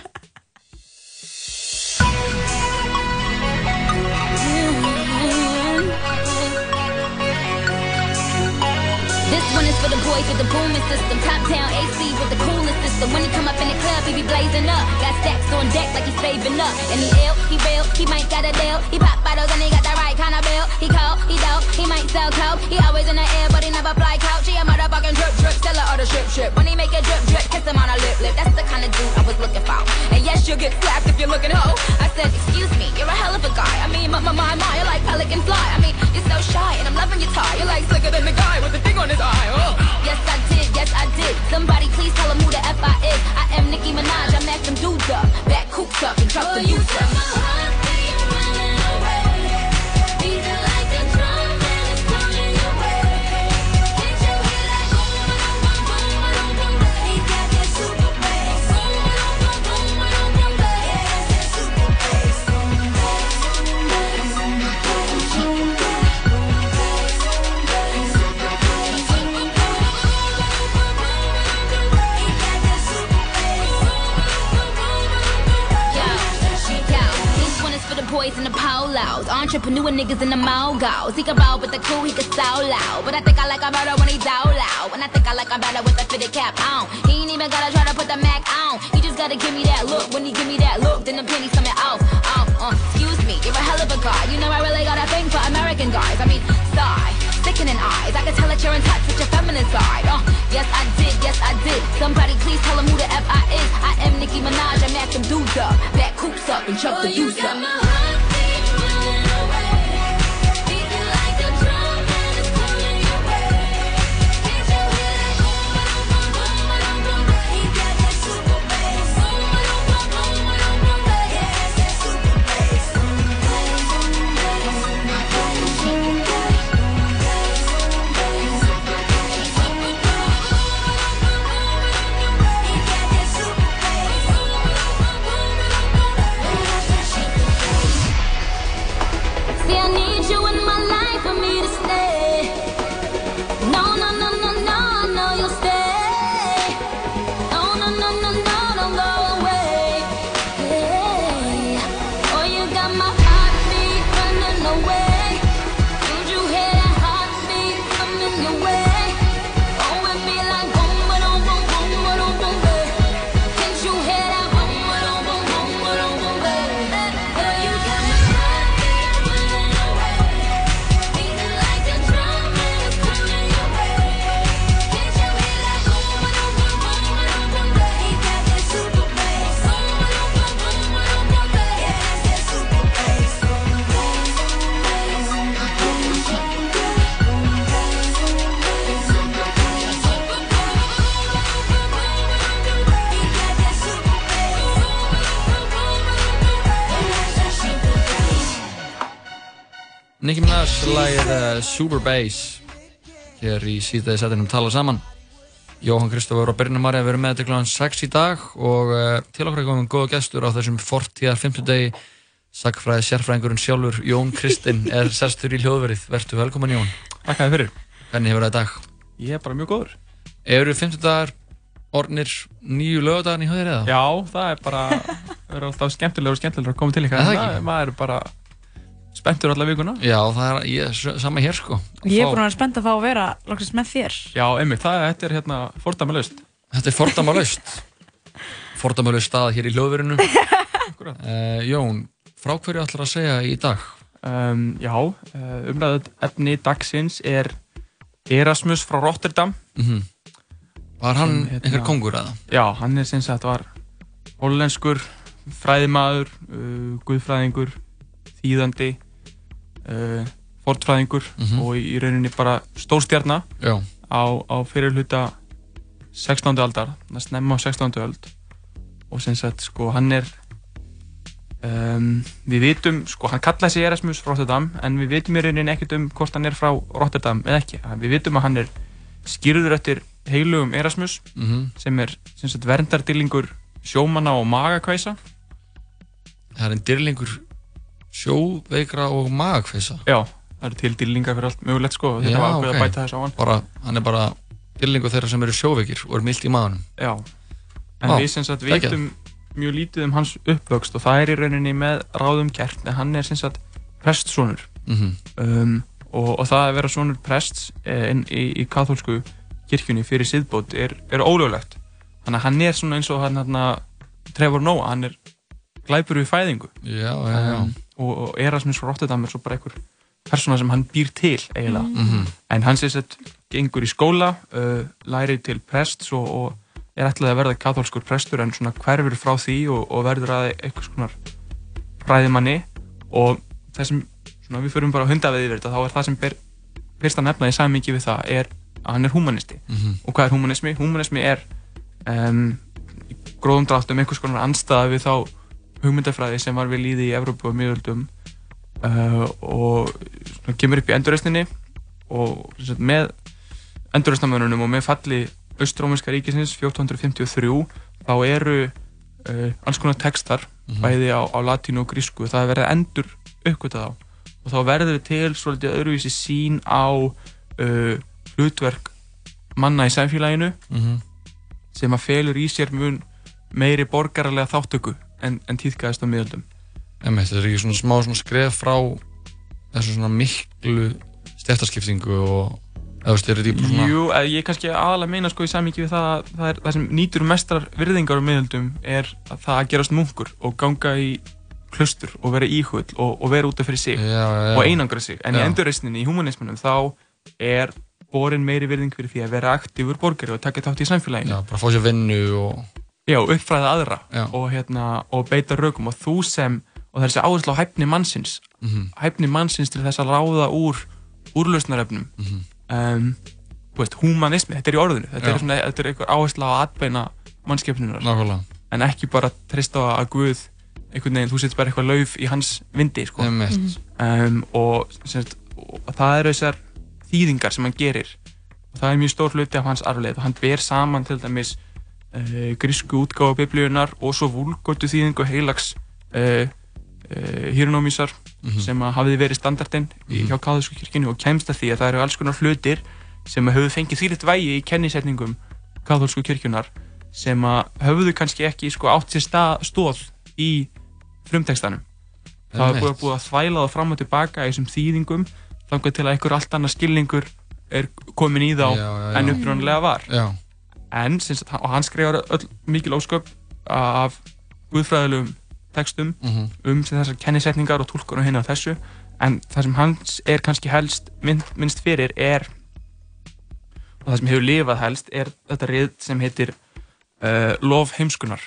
Boys with the booming system. Top town AC with the coolest system. When he come up in the club, he be blazing up. Got stacks on deck like he's saving up. And he ill, he real, he might got a deal. He pop bottles and he got the right kind of bill. He cold, he dope, he might sell coke. He always in the air, but he never fly couch. He a motherfucking drip drip, seller or the strip strip. When he make a drip drip, kiss him on a lip lip. That's the kind of dude I was looking for. And yes, you'll get slapped if you're looking hoe. I said, excuse me, you're a hell of a guy. I mean, my, my, my, my, you're like pelican fly. I mean, you're so shy, and I'm loving your tie. You're like slicker than the guy with the thing on his eye. Oh. Yes, I did, yes, I did. Somebody please tell him who the F I is. I am Nicki Minaj, I mash them dudes up. Back coops up and drop the youth up. Boys in the polos, entrepreneur niggas in the mogos. He can roll with the crew, he can so loud. But I think I like him better when he down loud. And I think I like him better with the fitted cap on. He ain't even gotta try to put the Mac on. He just gotta give me that look. When he give me that look, then the pennies coming off. off uh. Excuse me, you're a hell of a guy. You know I really got a thing for American guys. I mean, sigh, sickening eyes. I can tell that you're in touch with your feminine side. Uh, yes, I did, yes, I did. Somebody please tell him who the F I is. I am Nicki Minaj, I match them dudes up. Back coops up and chuck the youth up. Nicki Minaj lagið uh, Super Bass hér í síðdegi setinum tala saman Jóhann Kristofur og Birna Marja verið með til kl. 6 í dag og uh, til okkar komið góða gestur á þessum fortíðar 50 degi sagfræði sérfræðingurinn sjálfur Jón Kristinn er sestur í hljóðverið Vertu velkomin Jón Takk að þið fyrir Hvernig hefur það í dag? Ég er bara mjög góður Eru 50 dagar ornir nýju lögadagarn í höðir eða? Já, það er bara það er alltaf skemmtilegur og skemmtilegur að koma til ykkar það En ekki? maður er bara spenntur alla vikuna Já, það er ég, sama hér sko Ég er búin að vera spennt að fá að vera loksins með þér. Já, einmitt, það þetta er hérna fordæmalaust Þetta er fordæmalaust Fordæmalaust stað hér í hljóðverinu uh, Jón, frá hverju ætlar að segja í dag? um, Já, uh, umræðið efni dagsins er Erasmus frá Rotterdam Mhm. Var hann Sem, hérna- einhver kóngur eða? Já, hann er sem sagt var hollenskur fræðimaður, uh, guðfræðingur þýðandi uh, fortfræðingur Mhm. og í rauninni bara stórstjarna Já. á, á fyrirluta 16. aldar, það snemma á 16. öld og sem sagt sko hann er um, við vitum, sko hann kallaði sig Erasmus Rotterdam en við vitum í rauninni ekkert um hvort hann er frá Rotterdam eða ekki, við vitum að hann er skýrður eftir heilugum Erasmus Mhm. sem er sem sagt, verndardýlingur sjómanna og magakvæsa það er en dyrlingur sjóveikra og magfeysa Já, það eru til dýrlingar fyrir allt mögulegt sko þetta var ákveð að bæta þess á hann. Bara, hann er bara dyrlingur þeirra sem eru sjóveikir og eru mildt í maðunum Já, en Vá, við sem sagt veitum mjög lítið um hans uppvöxt og það er í rauninni með ráðum gert en hann er sem sagt prestsonur. Mhm. um, og, og það að vera sonur prests eh, inn í, í katholsku kirkjunni fyrir siðbót er, er ólöglegt. Þannig að hann er svona eins og hann, hann Trevor Noah, hann er glæpur við fæðingu Já, já, já. um, og, og Erasmus Rotterdam er svo bara einhver persóna sem hann býr til eiginlega Mhm. en hann sem sett gengur í skóla uh, lærir til prests og, og er ætlaði að verða katholskur prestur en svona hverfur frá því og, og verður að einhvers konar fræðimanni og þessum, svona við förum bara að hunda við yfir þetta þá er það sem ber, fyrst að nefna í samingi við það er að hann er humanisti Mhm. og hvað er humanismi? Humanismi er um, í gróðum dráttum einhvers konar anstæða við þá hugmyndafræði sem var við líði í Evrópu og miðöldum uh, og svona, kemur upp í endurreisninni og sagt, með endurreisnamönunum og með falli Austróminska ríkisins 1453 þá eru uh, alls konar textar Mhm. bæði á, á latínu og grísku það er að endur uppgöta þá og þá verður til svolítið öðruvísi sín á uh, hlutverk manna í samfélaginu Mhm. sem að felur í sér mun meiri borgararlega þáttöku en, en tíðkaðist á miðöldum þetta er ekki svona smá svona skref frá þessu svona miklu stjæftaskiptingu og eða þetta ekki bara svona Jú, ég kannski aðalega meina sko í samíki við það að það, það sem nýtur mestrar virðingar á miðöldum er að það að gerast munkur og ganga í klustur og vera íhull og, og vera út af fyrir sig já, já. og einangra sig en í Já. endurreisninni, í humanismunum þá er borin meiri virðing fyrir því að vera aktífur borgari og taka þátt í samfélaginu Já, bara fá sér vinnu og Já, uppfræða aðra Já. og, hérna, og beita rökum og þú sem og það er þessi áherslu á hæfni mannsins Mhm. hæfni mannsins til þess að ráða úr úrlausnarefnum Mhm. um, þú veist, humanismi, þetta er í orðinu þetta Já. er, svona, þetta er einhver áherslu á atbeina mannskepnunar Nákvæmlega. en ekki bara treysta á að Guð einhvern veginn, þú setur bara eitthvað lauf í hans vindi sko. Einmitt. Mhm. um, og, semst, og það eru þessar þýðingar sem hann gerir og það er mjög stór hluti af hans arfleið og hann ber saman til dæmis uh, grísku útgáfa biblíunar og svo vulgóttu þýðingu heilags uh, uh, hýrunómísar Mhm. sem að hafiði verið standardinn í hjá káðusku kirkjunni og kemst að því að það eru alls konar hlutir sem að höfðu fengið þýlitt vægi í kennisetningum káðusku kirkjunar sem að höfðu kannski ekki sko, átt sér stað, stóð í frumtekstanum það er búið, að þvæla það fram og tilbaka í þessum þýðingum þangar til að einhver allt annar skilningur er komin í þá Já, já, já. en upprunalega var. En og hann skrifar öll mikil ósköp af guðfræðilegum textum Mhm. um þessar kennisetningar og tólkun og hinn á þessu. En það sem hans er kannski helst minnst fyrir er og það sem hefur lifað helst er þetta rið sem heitir uh, Lof heimskunar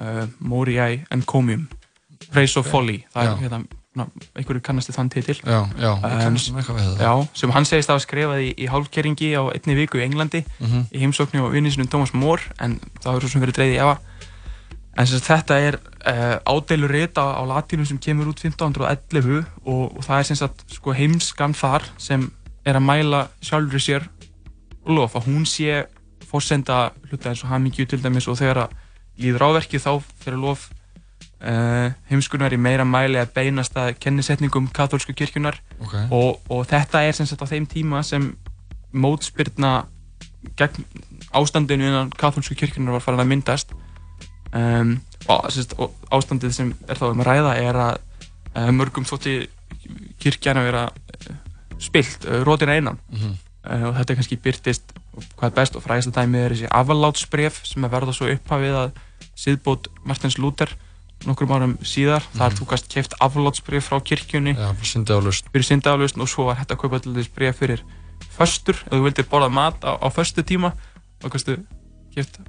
uh, Moriai Encomium Praise of Folly það er hérna, einhverju kannasti þann titil. Já, já, Um, já, sem hann segist að hafa skrifað í, í hálfkeringi á einni viku í Englandi Mhm. í heimsóknu og vinninsinum Thomas More en það hefur svo sem verið dreigð í efa. En sem sagt, þetta er uh, ádeilur rita á latínu sem kemur út 1511 og, og það er sem sagt sko, heimskan þar sem er að mæla sjálfur sér lof að hún sé fórsenda hluta eins og hamingju til dæmis og þegar að líður áverkið þá fyrir lof heimskunar í meira mæli að beinast að kennisetningum katholsku kirkjunar Ok. og, og þetta er sem sagt á þeim tíma sem mótspyrna gegn ástandinu innan katholsku kirkjunar var farin að myndast um, og, sem sagt, og ástandið sem er þá um að ræða er að uh, mörgum þótti kirkjan að vera uh, spilt, uh, rótin einan Mhm. uh, og þetta er kannski byrtist hvað er best og frægast að dæmið er þessi avalátsbref sem að verða svo upphafið að siðbót Martins Luther nokkrum árum síðar, þar þú gast keft aflátsbref frá kirkjunni syndaaflaust. fyrir syndaaflaust og svo var hægt að kaupa til þess bref fyrir föstur, ef þú vildir borða mat á, á föstu tíma þá gastu keft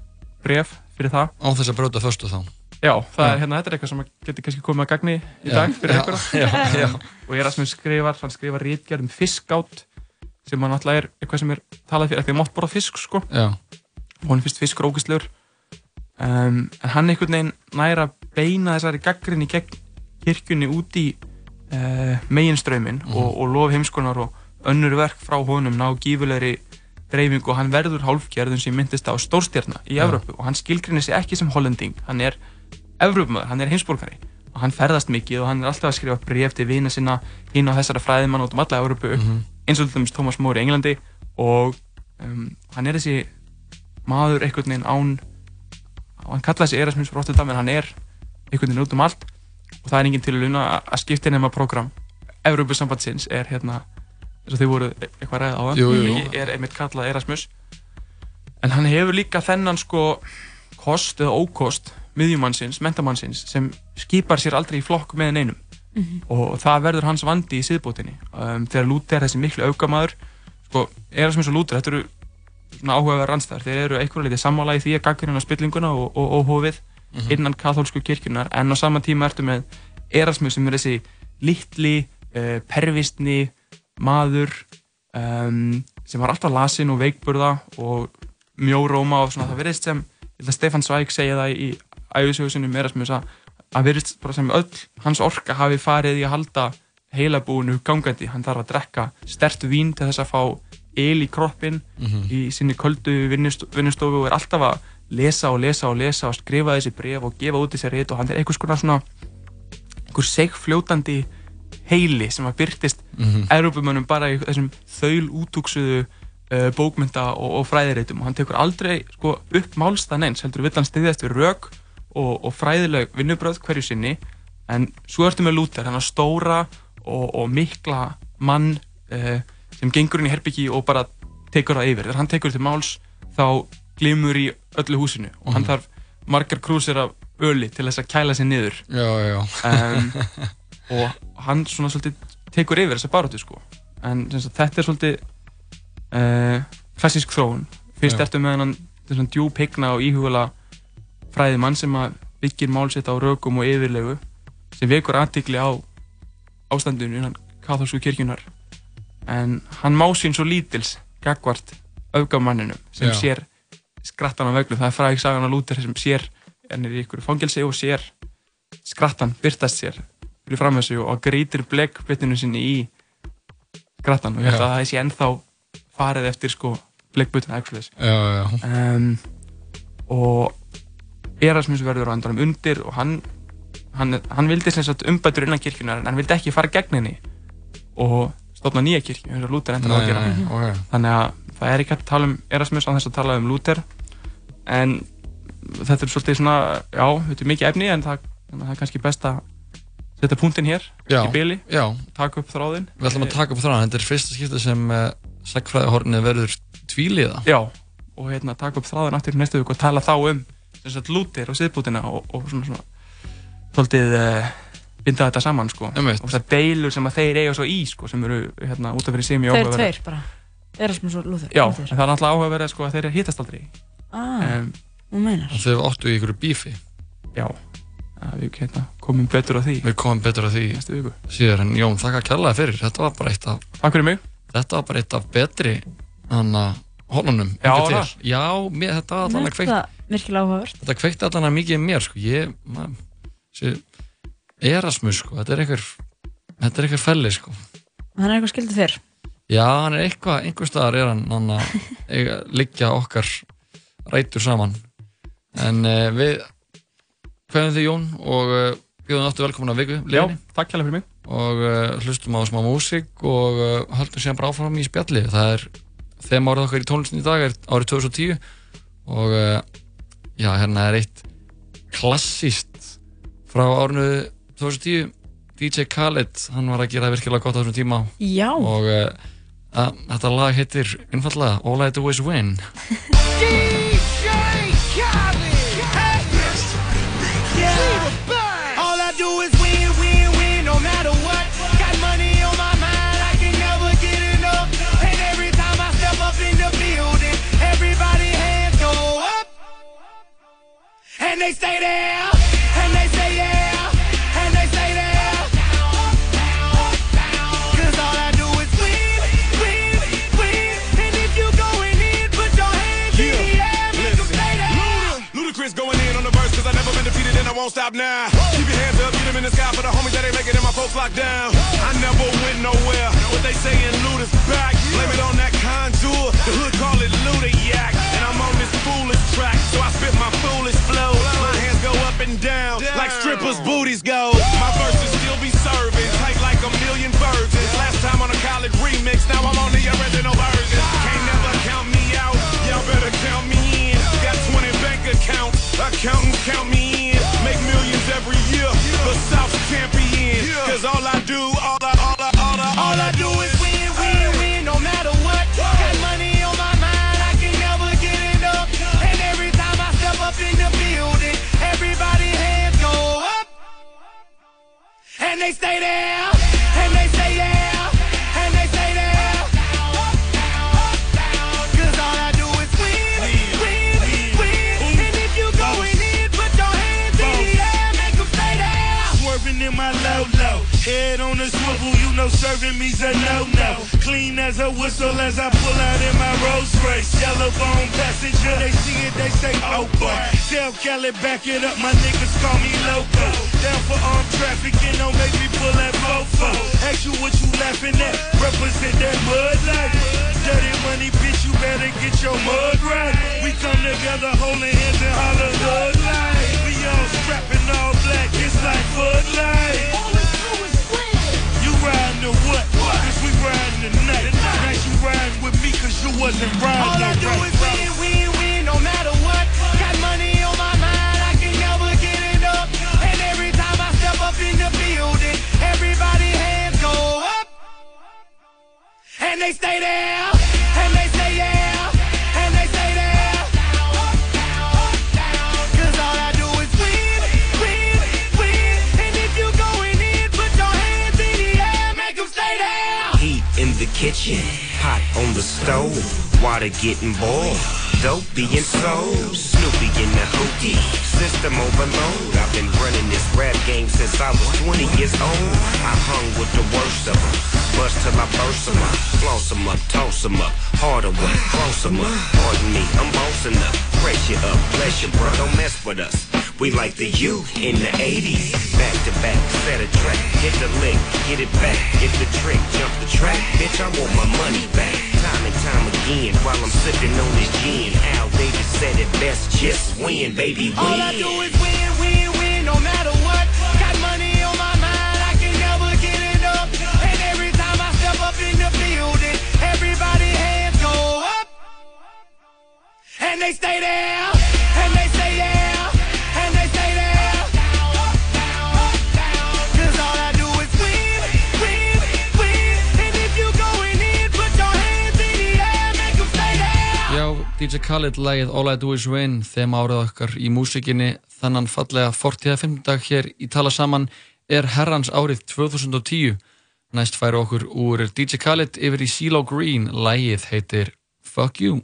bref fyrir það Á þess að brjóta föstu þá. Já, það Já. er hérna, þetta er eitthvað sem getur kannski komið að gagni í dag fyrir Já. einhverja Já, já. og Erasmus skrifar, hann skrifar rítgerð um fiskgátt sem hann alltaf er eitthvað sem er talað fyrir, ekki mátt borða fisk sko Já. og hann finnst fiskur ógæslegur um, en hann einhvern veginn næra beina þessari gaggrinni gegn kirkjunni út í uh, meginströyminn Mhm. og, og lof heimskonar og önnur verk frá honum ná gífulegri dreifingu og hann verður hálfgerðun sem myndist á stórstjarna í. Evrópu og hann skilgrinni sig ekki sem hollending, hann er Evrópumöður, hann er heimsborgari og hann ferðast mikið og hann er alltaf að skrifa bref til vina sinna hinn á þessara fræðimann út um alla Európu Mhm. eins og til dæmis Thomas More í Englandi og um, hann er þessi maður einhvern veginn án og hann kallaði sig Erasmus Rotterdam en hann er einhvern veginn út um allt. Og það er enginn til að luna að skipta nema program Európusambandsins er hérna eins og þau voru eitthvað ræða á Jú, jú, jú. er einmitt kallað Erasmus. En hann hefur líka þennan sko kost eða ókost miðjumannsins, mentamannsins sem skipar sér aldrei í flokk með neinum. Mhm. og það verður hans vandi í siðbótinni. Um, þegar Lúther, þessi miklu aukamaður sko, Erasmus og Lúther, þetta eru svona áhugaverð rannstæðar, þeir eru einhverju litið sammála í því að gaggrina spillinguna og, og, og hófið Mhm. innan katholsku kirkjunar en á sama tíma ertu með Erasmus sem er þessi litli uh, pervistni maður um, sem var alltaf lasin og veikburða og mjóróma og svona það verðist sem Stefan Zweig segja það í æfisögu sinni um Erasmus að að verðist bara sem öll hans orka hafi farið í að halda heilabúinu gangandi, hann þarf að drekka stert vín til þess að fá el í kroppin Mhm. í sinni köldu vinnust- vinnustofu og er alltaf að lesa og lesa og lesa og skrifa þessi bref og gefa út þessi rit og hann er einhvers konar svona einhver segfljótandi heili sem að byrtist Mhm. Evrópumönnum bara í þessum þaul útúksuðu uh, bókmynda og, og fræðiritum og hann tekur aldrei sko, upp málstæðan eins, heldur vill hann styðjast við rök og, og fræðileg vinnubröð hverju sinni en svo ertu með Luther, hann er stóra og, og mikla mann uh, sem gengur inn í herbyggi og bara tekur það yfir, þegar hann tekur til máls þá glimur í öllu húsinu og hann Mhm. þarf margar krúsir af öli til þess að kæla sig niður. Já, já, um, og hann svona svolítið tekur yfir þessa baróttu sko. En þetta er svolítið uh, klassísk þróun. Fyrst Já. ertu með hann þessum djúb higna og íhugula fræðimann sem að byggir mál sitt á rökum og yfirlegu sem vekur aðtikli á ástandinu innan katholsku kirkjunar en hann má sín svo lítils gagvart öfgamanninum sem sér skrattan á veglu, það er fræg sagan á Lúther sem sér, hann er í ykkur fangelsi og sér skrattan byrtast sér fyrir fram þessu og greitir bleggbyttinu sinni í skrattan og ég held að það sé ennþá farið eftir sko bleggbyttinu actually um, og Erasmus verður á endanum undir og hann hann, hann vildi umbætur innan kirkjunar en hann vildi ekki fara gegn henni og stofna nýja kirkju eins og Luther endur á að gera. Þannig að það er ekki hægt að tala um Erasmus á þess að tala um Luther. En þetta er svolítið svona já, þetta er mikið efni en það, að það er kannski best að setja punktinn hér Já, í byli, já. taka upp þráðinn. Við ætlum að taka upp þráðan, þetta er fyrsta skiptið sem uh, segfræðihornið verður tvíliða. Já, og hérna taka upp þráðinn aftur næstu viku og tala þá um sem sagt Luther og siðbútina og, og svona svona svolítið uh, binda þetta saman sko. Og það deilur sem að þeir eiga svo í sko sem eru hérna út af fyrir sem í Þeir tveir bara Erasmus og Luther Já, Luther. en það er náttúrulega áhugaverið sko að þeir hittast aldrei Ah, um, þú meinar þau áttu í ykkur bífi. Já, að við hérna, komum betur á því Við komum betur á því Næstu viku. síðar en Jón, þakka kærlega fyrir. Þetta var bara eitt af... Takk fyrir mig. Þetta var bara eitt af betri hann að honunum. Já, það. Já, mér, þetta var að finnst kveikt. það virkilega áhugavert Þetta kveikti allan að mikið í mér, sko. Ég, maður, sé, Erasmus, sko, þetta er einhver, þetta er einhver felli, sko. Já, hann er eitthvað, einhver staðar er hann, hann að eiga- liggja okkar rætur saman. En uh, við hverjum þið Jón og uh, bjóðum áttu velkomna viku. Já, liðinni. takk hérlega fyrir mig. Og uh, hlustum á smá músík og uh, höldum síðan bara áfram í spjalli. Það er, þeim árið okkar í tónlistin í dag er árið 2010 og uh, já, hérna er eitt klassíst frá árinu 2010 DJ Khaled, hann var að gera virkilega gott á þessum tíma Já. og uh, að, þetta lag heitir einfallega All I Do Is Win All I do is win, win, win, no matter what. Got money on my mind, I can never get enough. And every time I step up in the building, everybody hands go up. And they stay there, I won't stop now. Keep your hands up, get them in the sky for the homies that ain't making it and my folks locked down. I never went nowhere. What they saying loot is back. Blame it on that contour. The hood call it Ludiac. And I'm on this foolish track, so I spit my foolish flow. My hands go up and down, like strippers' booties go. My verses still be serving, tight like a million virgins. Last time on a college remix, now I'm on the original version. Can't never count me out, y'all better count me in. Got 20 bank accounts, accountants count me they stay there. And they say yeah. And they say there. Cause all I do is win, win, win. And if you going in, put your hands in the air, make 'em stay there. Swerving in my low low, head on a swivel, know serving me's a no no. Clean as a whistle as I pull out in my Rolls Royce, yellow bone passenger. They see it, they say oh boy. Tell Kelly back it up, my niggas call me loco. Down for armed trafficking, don't make me pull that fofo. Ask you what you laughing at, represent that mud life. Dirty money, bitch, you better get your mud right. We come together holding hands and holler hood life. We all strapping all black, it's like Bud Light. Riding to what? Cause we riding tonight. Night you riding with me cause you wasn't riding All I do right. is win, win, win, no matter what. Got money on my mind, I can never get enough. And every time I step up in the building, everybody hands go up. And they stay there. And they the kitchen, hot on the stove, water getting boiled, dope being sold, Snoopy in the hookie, system overload. I've been running this rap game since I was 20 years old. I hung with the worst of them, bust till I burst 'em up, floss 'em up, toss 'em up, harder work, close 'em up. Pardon me, I'm bossing up, brace you up, bless you, bro, don't mess with us. We like the U in the 80s. Back to back, set a track. Hit the lick, get it back. Get the trick, jump the track. Bitch, I want my money back. Time and time again, while I'm sipping on this gin. Al Davis said it best, just win, baby, win. All I do is win, win, win, no matter And they stay there. And they say yeah. And they say there. Cause all I do is win, win, win. And if you going in, put your hands in the air, make 'em stay there. Já, DJ Khaled lægið All I Do Is Win þeim árið okkar í músikinni þannan fallega 45. dag hér í tala saman er herrans árið 2010 næst færi okkur úr DJ Khaled yfir í CeeLo Green lægið heitir Fuck You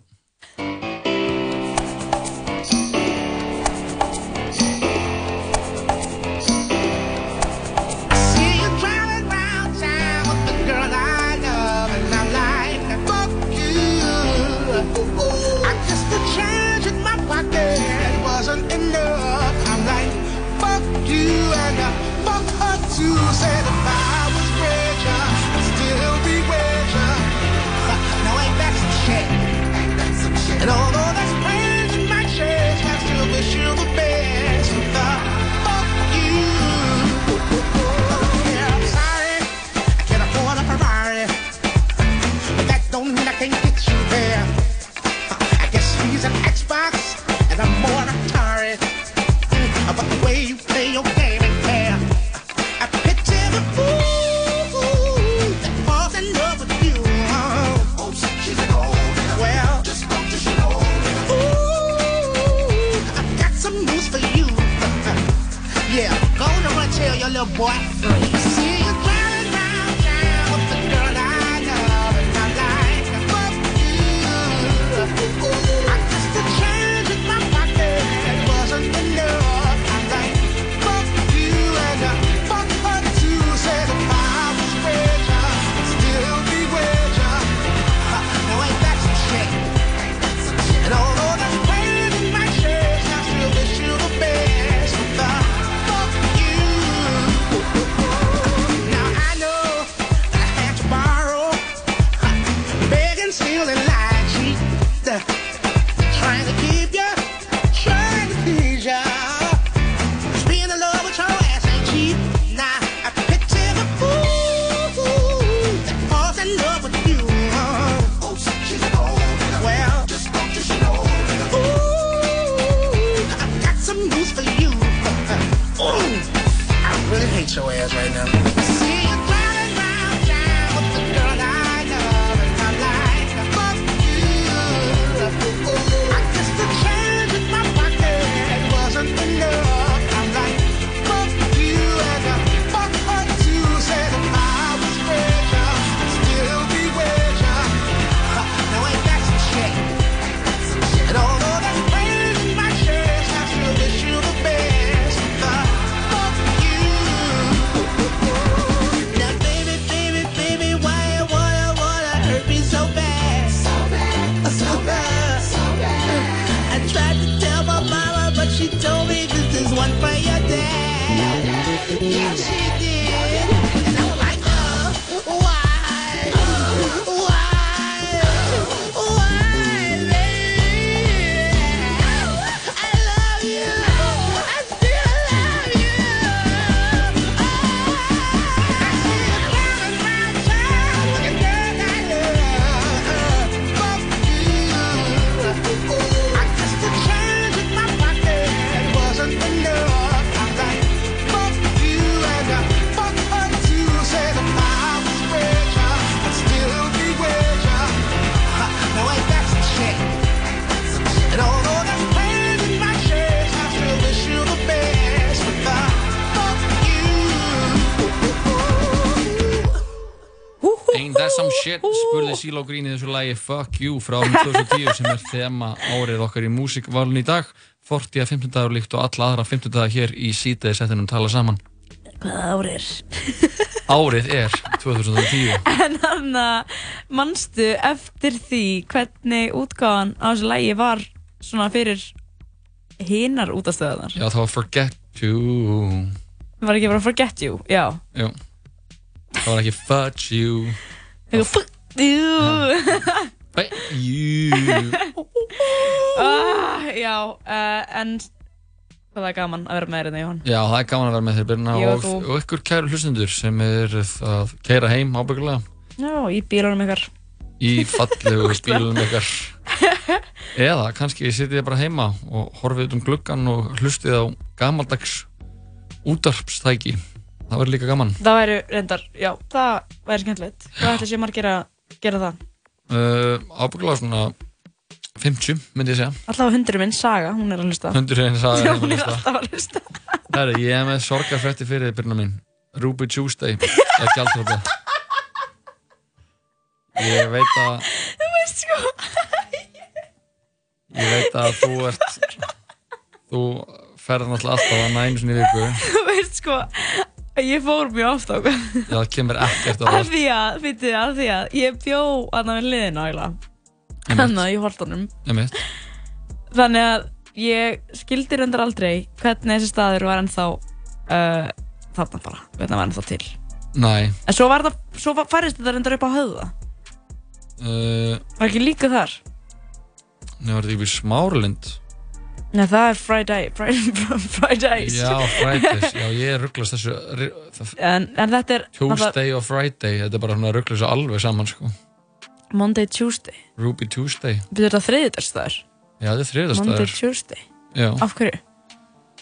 spurði Silo Green í þessu lagi Fuck You frá árið 2010 sem er þema árið okkar í músikvalun í dag. 40 að 15 dagur líkt og alla aðra 15 dagar hér í sítaði settinum tala saman. Hvað ár er? Árið er 2010 En hann að manstu eftir því hvernig útgáðan á þessu lægi var svona fyrir hinar útastöðunar Já það var Forget You. Var ekki bara Forget You? Já. Jú. Það var ekki Fudge You. Fuck ah, Já, uh, en hvað það er gaman að vera með þér hérna Jóhann. Já það er gaman að vera með þér Birna Ég og og, þú. og ykkur kæru hlustundur sem er að keira heim ábyggulega Já, í bílunum ykkar. Í fallegu bílunum ykkar. Eða kannski sitið þið bara heima og horfið út um gluggan og hlustið á gamaldags útarpstæki það verður líka gaman. Það væri reyndar, já, það væri skemmtilegt. Hvað ætla sé margir að gera það? uh, ábyggulega svona 50 myndi ég segja. Alltaf hundurinn minn, Saga, hún er að hlusta. Hundurinn sagði Já, hún er alltaf að hlusta. Herri, ég er með sorgarfrætti fyrir byrna mín. Ruby Tuesday er gjaldrópa ég veit að Þú veist sko ég veit að þú ert þú ferð náttúrulega alltaf að nænu sinni í viku. Þú veist sko Ég fór mjög oft á hvað Já, það kemur ekkert á Af það því að, fyrir að því að Ég bjó að það við liðin á eiginlega. Þannig að í holtunum Einmitt. Þannig að ég skildi reyndar aldrei Hvernig þessi staður var ennþá uh, Þarna bara, hvernig það var ennþá til. Næ En svo það, svo færist þetta reyndar upp á höfða. Uh, Var ekki líka þar? Nei, var þetta ekki við Smáralind Nei, það er Friday Friday, Fridays Já, Fridays, já, ég rugglast þessu En, en þetta er Tuesday og Friday, þetta er bara svona rugglast alveg saman, sko. Monday, Tuesday. Ruby Tuesday. Byrður þetta þriðdagsstaður? Já, þetta er Monday, þriðastæður Tuesday. Já. Af hverju?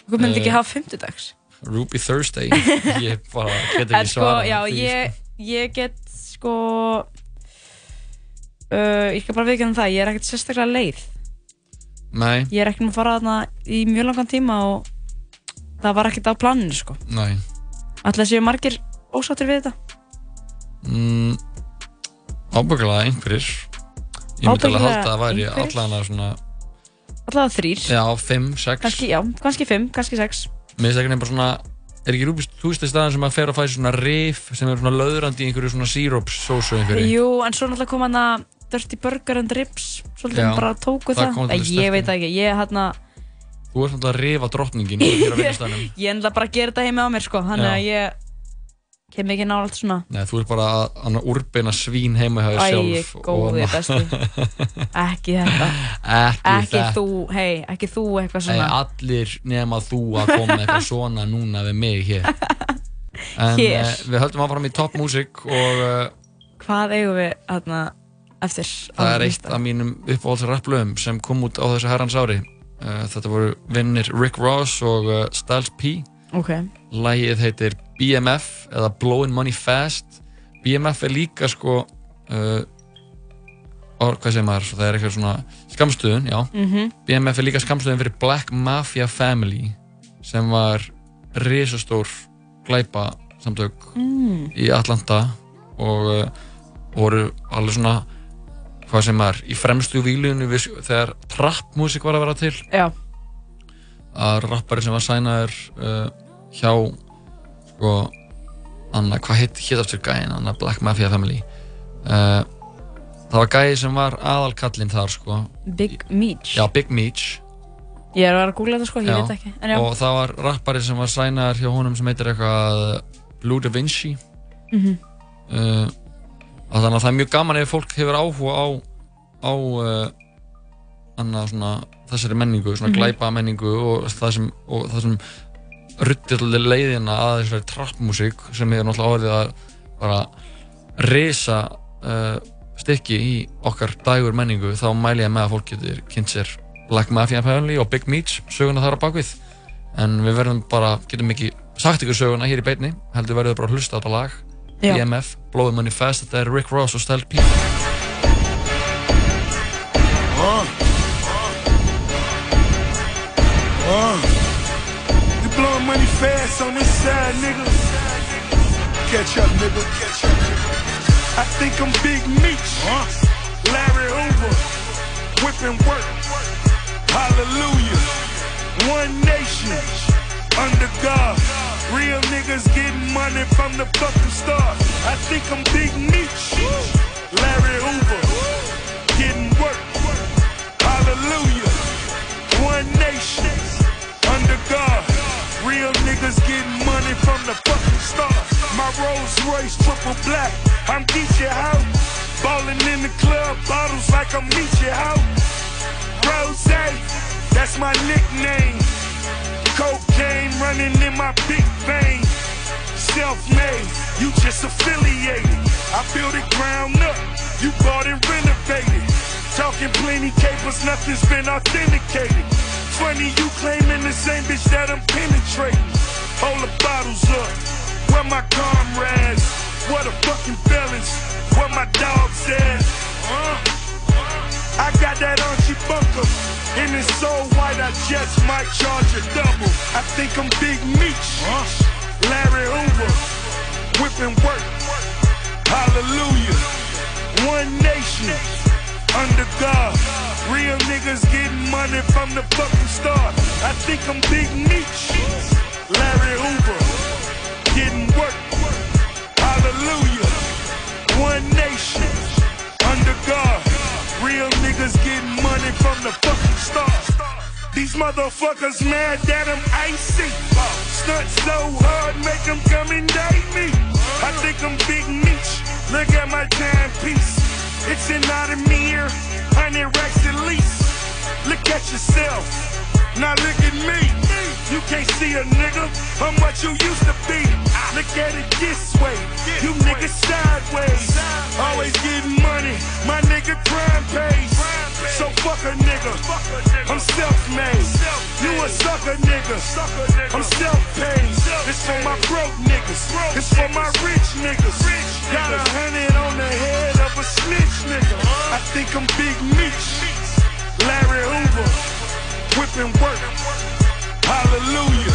Hvað myndi ekki Eh, hafa fimmtudags? Ruby Thursday. Ég bara get ekki sko, svarað já, ég, ég get sko uh, Ég skal bara viðkjöna það Ég er ekkert sérstaklega leið. sko. Nei, Ég er ekki með að fara þarna í mjög langan tíma og það var ekkert á planinu sko. Nei. Ætla séu margir ósáttir við þetta? Mm, Ábyggulega einhverjir. Ég myndi alveg Ábyggilega halda að það væri að svona Allavega þrýr Já, 5, 6 Kannski, já, kannski fimm, kannski sex. Mér finnst ekki nefnir bara svona Er ekki Ruby Tuesday staðan sem að fer að fæða svona rif sem er svona löðrandi í einhverju svona síróps sósu einhverju? Jú, en svo náttúrulega kom hann að Dirty Burger and Ribs Svolítið Já, bara tóku það það, Nei, Ég sterkt veit ekki, ég hérna Þú ert náttúrulega að rifa drottningin Ég enda bara að gera þetta heima á mér sko Þannig að ég kem ekki nála allt svona. Nei, þú ert bara að, að úrbeina svín heima hjá þér Æ, sjálf góði og- besti. Ekki þetta. Ekki Ekki þú, hei, ekki þú eitthvað Nei, svona. allir nema þú að koma eitthvað svona núna við mig hér. En Hér. uh, við höldum áfram í Top Music og uh, Hvað eigum við hérna eftir það er eitt af mínum uppáhalds rapplöfum sem kom út á þessu herrans ári uh, þetta voru vinnir Rick Ross og uh, Styles P Ok. Lægið heitir BMF eða Blowing Money Fast BMF er líka sko uh, or, hvað segir maður, það er eitthvað svona skamstöðun, já Mhm. BMF er líka skamstöðun fyrir Black Mafia Family sem var risastór glæpa samtök Mm. í Atlanta og uh, voru alveg svona hvað sem er, í fremstu výlunni þegar trappmusik var að vera til Já. að rappari sem var sænaður uh, hjá sko Anna, hvað heit aftur gæðin Anna Black Mafia Family uh, það var gæði sem var aðalkallinn þar sko Big Meech. já, Big Meech Ég er að vera að googla þetta sko, ég Já. veit ekki. Já. og það var rappari sem var sænaður hjá honum sem heitir eitthvað Blue Da Vinci Mhm. uh, að þannig að það er mjög gaman ef fólk hefur áhuga á á uh, svona þessari menningu, svona Mhm. glæpa menningu og það sem, og það sem ruttir leiðina að þessari trappmusík sem hefur náttúrulega orðið að bara risa uh, stykki í okkar dagur menningu þá mæli ég með að fólk getur kynnt sér Black Mafia Family og Big Meech söguna þar á bakvið en við verðum bara, getum ekki sagt ykkur söguna hér í beinni heldur verðum bara að hlusta á þetta lag Já. BMF, Blowing Money Fast þetta er Rick Ross og Style P Uh. Uh. You blowing money fast on this side, nigga. Catch up, nigga. Catch up. I think I'm Big Meech. Larry Hoover. Whipping work. Hallelujah. One nation. Under God. Real niggas getting money from the fucking start. I think I'm Big Meech. Larry Hoover. Getting work. Hallelujah. One nation. Under God. Real niggas getting money from the fucking start. My Rolls Royce triple black. I'm Geechee out. Ballin' in the club, bottles like I'm Meechee out. Rose, that's my nickname. Cocaine running in my big vein. Self-made, you just affiliated. I built it ground up, you bought and renovated. Talking plenty capers, nothing's been authenticated. Funny you claiming the same bitch that I'm penetrating. Hold the bottles up, where my comrades? What a fucking balance, where my dogs at? Uh. I got that Archie Bunker. And it's so white, I just might charge a double. I think I'm Big Meech. Larry Hoover. Whipping work. Hallelujah. One nation. Under God. Real niggas getting money from the fucking start. I think I'm Big Meech. Larry Hoover. Getting work. Hallelujah. One nation. Under God. Real niggas getting money from the fucking start. These motherfuckers mad that I'm icy. Stunt so hard, make them come and date me. I think I'm Big Meech. Look at my timepiece. It's an Audemir, 100 racks at least. Look at yourself. Now look at me. You can't see a nigga how much you used to be. Look at it this way. You niggas sideways. Always getting money. My nigga crime pays. So fuck a nigga. I'm self-made. You a sucker nigga. I'm self-paid. This for my broke niggas. This for my rich niggas. Got a hundred on the head of a snitch nigga. I think I'm Big Meech. Larry Hoover. Whipping work. Hallelujah.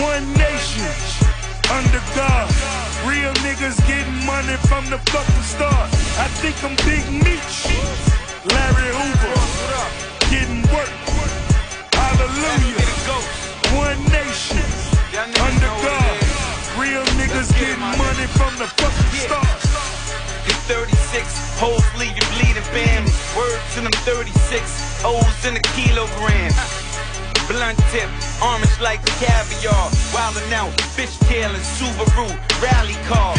One nation. Under God. Real niggas getting money from the fucking start. I think I'm Big Meech. Larry Hoover. Getting work. Hallelujah. One nation. Under God. Real niggas getting money from the fucking start. It's 36 hoes leave you bleeding, fam. Words to them 36 O's in a kilogram. Blunt tip, orange like caviar. Wildin' out, fishtail and Subaru rally car.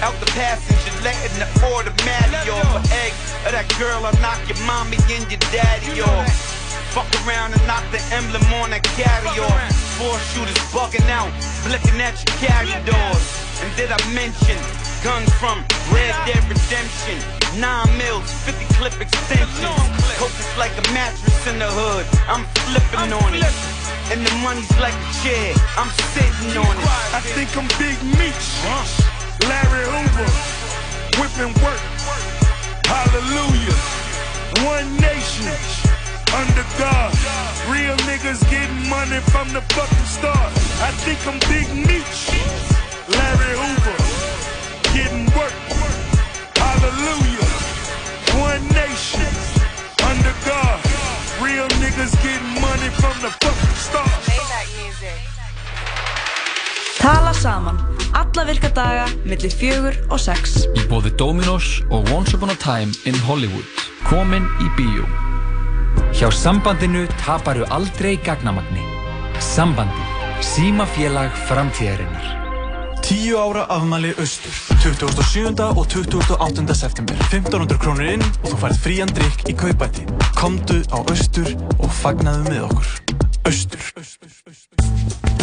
Out the passenger, letting the automatic off. For egg of that girl, I knock your mommy and your daddy off. Fuck around and knock the emblem on that carry off. Four shooters bugging out, blicking at your carry doors. And did I mention guns from Red Dead Redemption? Nine mils, 50 clip extensions. Coke is like a mattress in the hood. I'm flipping on it. And the money's like a chair. I'm sitting on it. I think I'm Big Meech, Larry Hoover, whipping work. Hallelujah. One nation under God. Real niggas getting money from the fucking start. I think I'm Big Meech, Larry Hoover. Hallelujah. One nation under God. Real niggas getting money from the fucking start. Tala saman, alla virka daga, millir fjögur og sex. Í bóði Dominos og Once Upon a Time in Hollywood. Komin í bíó. Hjá sambandinu taparu aldrei gagnamagni. Sambandi. Símafélag framtíðarinnar. Tíu ára afmæli Austur 27. og 28. september 1500 krónur inn og þú færð frían drikk í kaupæti Komdu á Austur og fagnaðu með okkur Austur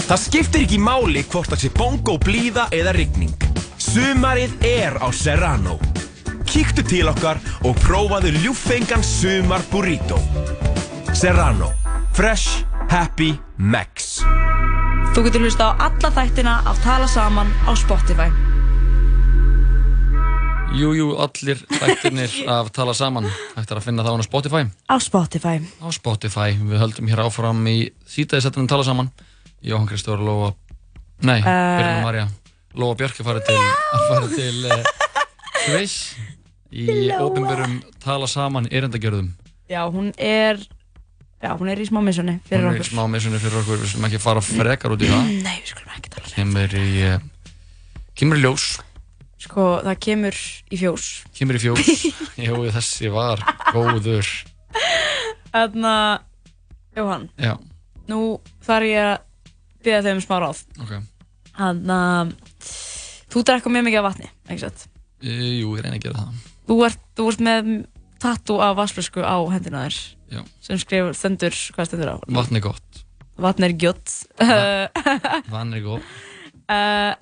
Það skiptir ekki máli hvort það sé bongo, blíða eða rigning. Sumarið er á Serrano. Kíktu til okkar og prófaðu ljúffengan sumar burrito. Serrano. Fresh, happy, max. Þú getur hlusta á alla þættina af Tala saman á Spotify. Jú, jú, allir þættirnir af Tala Saman Hægt er að finna það á Spotify Á Spotify. Á Spotify, við höldum hér áfram í sítaðisettunum Tala Saman Jóhann Kristóður Lóa Nei, Eh. Birna Marja Lóa Björk er farið til, að farið til uh, Sviss í Lóa. opinberum Tala Saman erindagjörðum Já, hún er, já, hún er í smá missunni fyrir Hún er okkur. smá missunni fyrir okkur, við skulum ekki fara frekar út í það. Nei, við skulum ekki tala um Kemur í uh, Kemur í ljós. Sko, það kemur í fjós. Kemur í fjós. Jú, þessi var góður. Þannig að, Jóhann, Já, nú þarf ég að byrja þau um smá ráð. ok. Þannig að, þú drekka mjög mikið af vatni, ekki? E, jú, ég reyna að gera það. Þú ert, þú ert með tattoo af vassflösku á hendina þér. Já. Sem skrifur, stendur, hvað stendur á? Vatn er gott. Vatn er gjótt. Vatn er gott. Uh,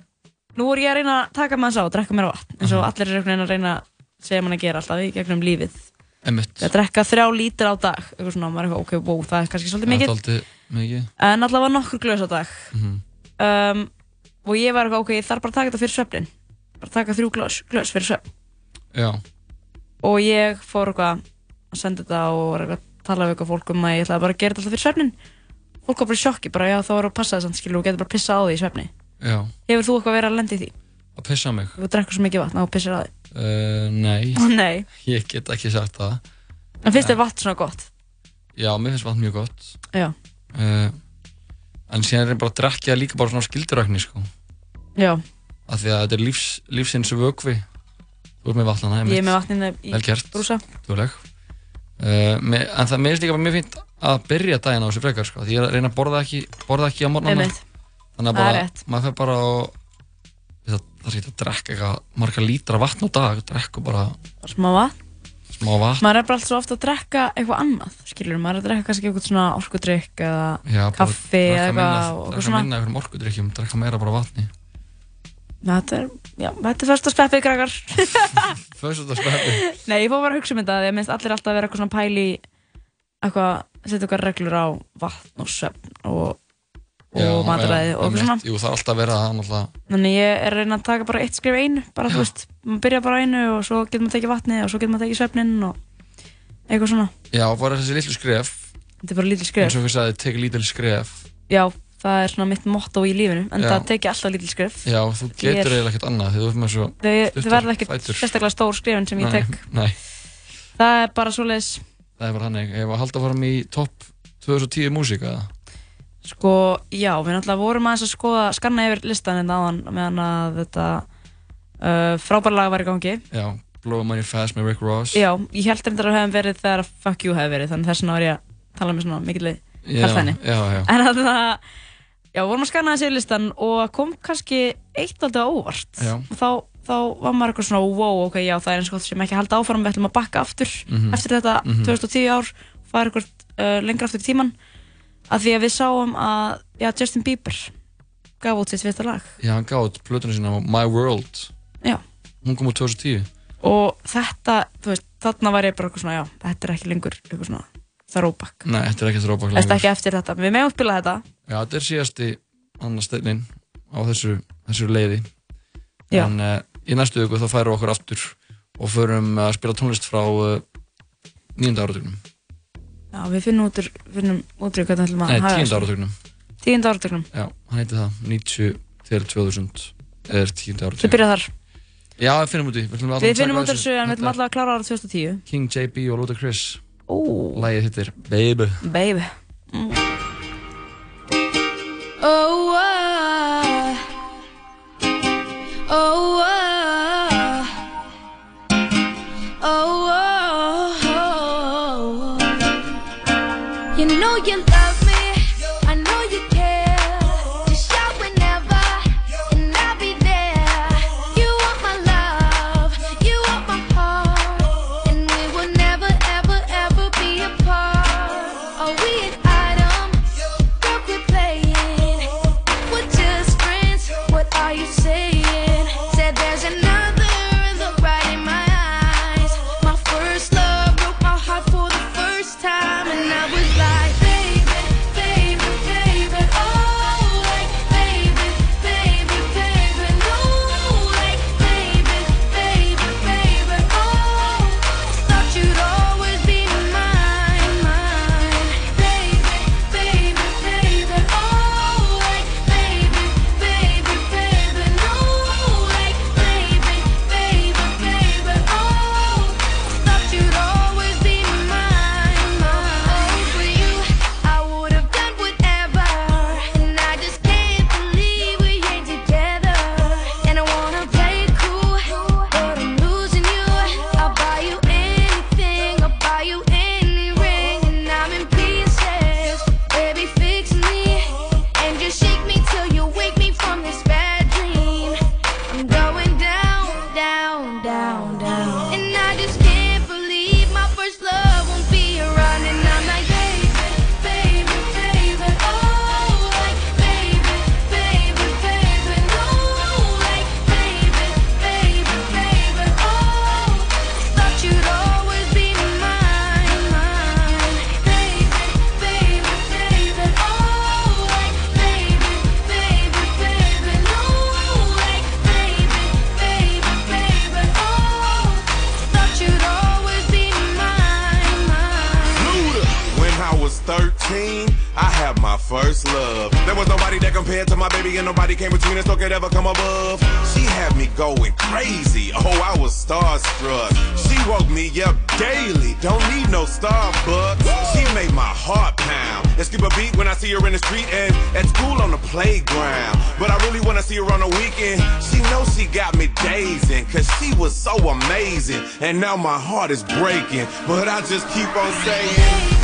nú er ég að reyna að taka með þess á og drekka mér vatn eins og allir er að reyna að segja mann að gera alltaf í gegnum lífið. Einmitt. Að drekka þrjá lítur á dag eitthvað svona, maður er eitthvað, ok, wow, það er kannski svolítið mikið. Dálítið mikið. En allavega nokkur glös á dag. Mhm. um, og ég var eitthvað, ok, ég þarf bara að taka þetta fyrir svefnin bara taka þrjú glös fyrir svefn. Já, og ég fór eitthvað að senda þetta og var eitthvað að tala við eitthvað fólk um að ég ætlaði bara að gera þetta alltaf fyrir svefnin fólk var bara í sjokki, bara já, þá var að passa þess að skilur og getur bara að pissa á því í svefni. Já. Hefur þú eitthvað verið að lenda í því? Að pissa mig? Þú drekkur svo mikið vatn og pissir á því uh, Nei. Nei. Ég get ekki sagt það. En finnst þér vatn svona gott? Já, mér finnst vatn mjög gott. Uh, En síðan er ég bara að drekja líka bara svona skildurækni sko. Já. Af því að þetta er lífs, lífsins vögvi Þú ert með vatnana Ég er með vatninu í Vel gert. brúsa. Uh, me- En það finnst líka bara mjög fínt að byrja daginn á þessu frekar sko Því ég er að reyna að borða ekki, borða ekki á Einmitt. Þannig að bara, maður fer bara og það, er ekki að drekka eitthvað marga lítra vatn á dag Drekku bara Smá vatn. smá vatn. Maður er bara alltaf ofta að drekka eitthvað annað, skilur, maður er að drekka kannski eitthvað svona orkudrykk eða Já, bara kaffi eða eitthvað eitthvað Drekka minna einhverjum orkudrykkjum, drekka meira bara vatni Þetta er, já, þetta er fyrst að speppið, krakkar. Speppi Nei, ég fór bara að hugsa um þetta, því að minnst allir alltaf vera eitthvað svona pæli eitthvað, setja eitthvað reglur á vatn og svefn og, og mataræði og eitthvað svona. Jú, það er alltaf að vera það náttúrulega Þannig ég er að reyna að taka bara eitt skrif einu, bara þú veist, maður byrja bara einu og svo getur maður tekið vatnið og svo getur maður tekið svefnin og eitthvað svona. Já, bara þessi litlu skref Þetta er bara lítil skref. Það er svona mitt motto í lífinu, en Já. það tekið alltaf lítil skref. Já, þú Ég getur eiginlega ekkert annað því þú ert með svo Þau, þau verða ekkert fætur. sérstaklega stór skrifin sem ég tek. Nei, Það er bara svoleiðis, það er bara hannig Ef að halda að fara í topp 2010 músík eða sko, já, við náttúrulega vorum aðeins að skoða, skanna yfir listan hérna áðan meðan að þetta uh, frábæra lag var í gangi. Já, Blow Money Fast með Rick Ross Já, ég held reyndar að það hefði verið þegar að Fuck You hefði verið, þannig þess vegna var ég að tala með svona mikilvæg Já, já, já. En þannig að, já, vorum að skanna þessi listan og kom kannski eitt aldrei óvart. Þá, þá var maður eitthvað svona, wow, ok, já, það er eins og gott sem ekki að halda áfram, við ætlum að bakka aftur Mhm. eftir þetta Mhm. 2010 ár, fara eitthvað uh, lengra aftur í tíman. Af því að við sáum að, já, Justin Bieber gaf út sitt fyrsta lag. Já, hann gáði plötunum sína My World Já. Hún kom úr 2010 og þetta, þú veist, þarna var ég bara eitthvað svona, já, þetta er ekki lengur eitthvað svona throwback Nei, þetta er ekki throwback Þetta er ekki eftir þetta, við meðum spila þetta. Já, þetta er síðasti annar steinin á þessu, þessu leiði. Já. En uh, í næstu viku þá færum við okkur aftur og förum að spila tónlist frá uh, nýjunda áratugnum. Já, við finnum út úr, finnum út úr hvernig ætlum að Nei, haga tíunda þessu. áratugnum. Tíunda áratugnum. Já, hann heiti það, 90 til 2000 er tíunda Þau áratugnum byrja þar. Já, við finnum út í Við, Við finnum út úr þessu en við ætlum alltaf að klára árið 2010 King JB og Ludacris Ó. Lægið hittir Baby. Baby. Oh, oh, oh, oh, oh, oh. You know you love came between could ever come above. She had me going crazy. Oh, I was starstruck. She woke me up daily. Don't need no Starbucks. She made my heart pound. And skip a beat when I see her in the street and at school on the playground. But I really wanna see her on the weekend. She knows she got me dazing, cause she was so amazing. And now my heart is breaking. But I just keep on saying.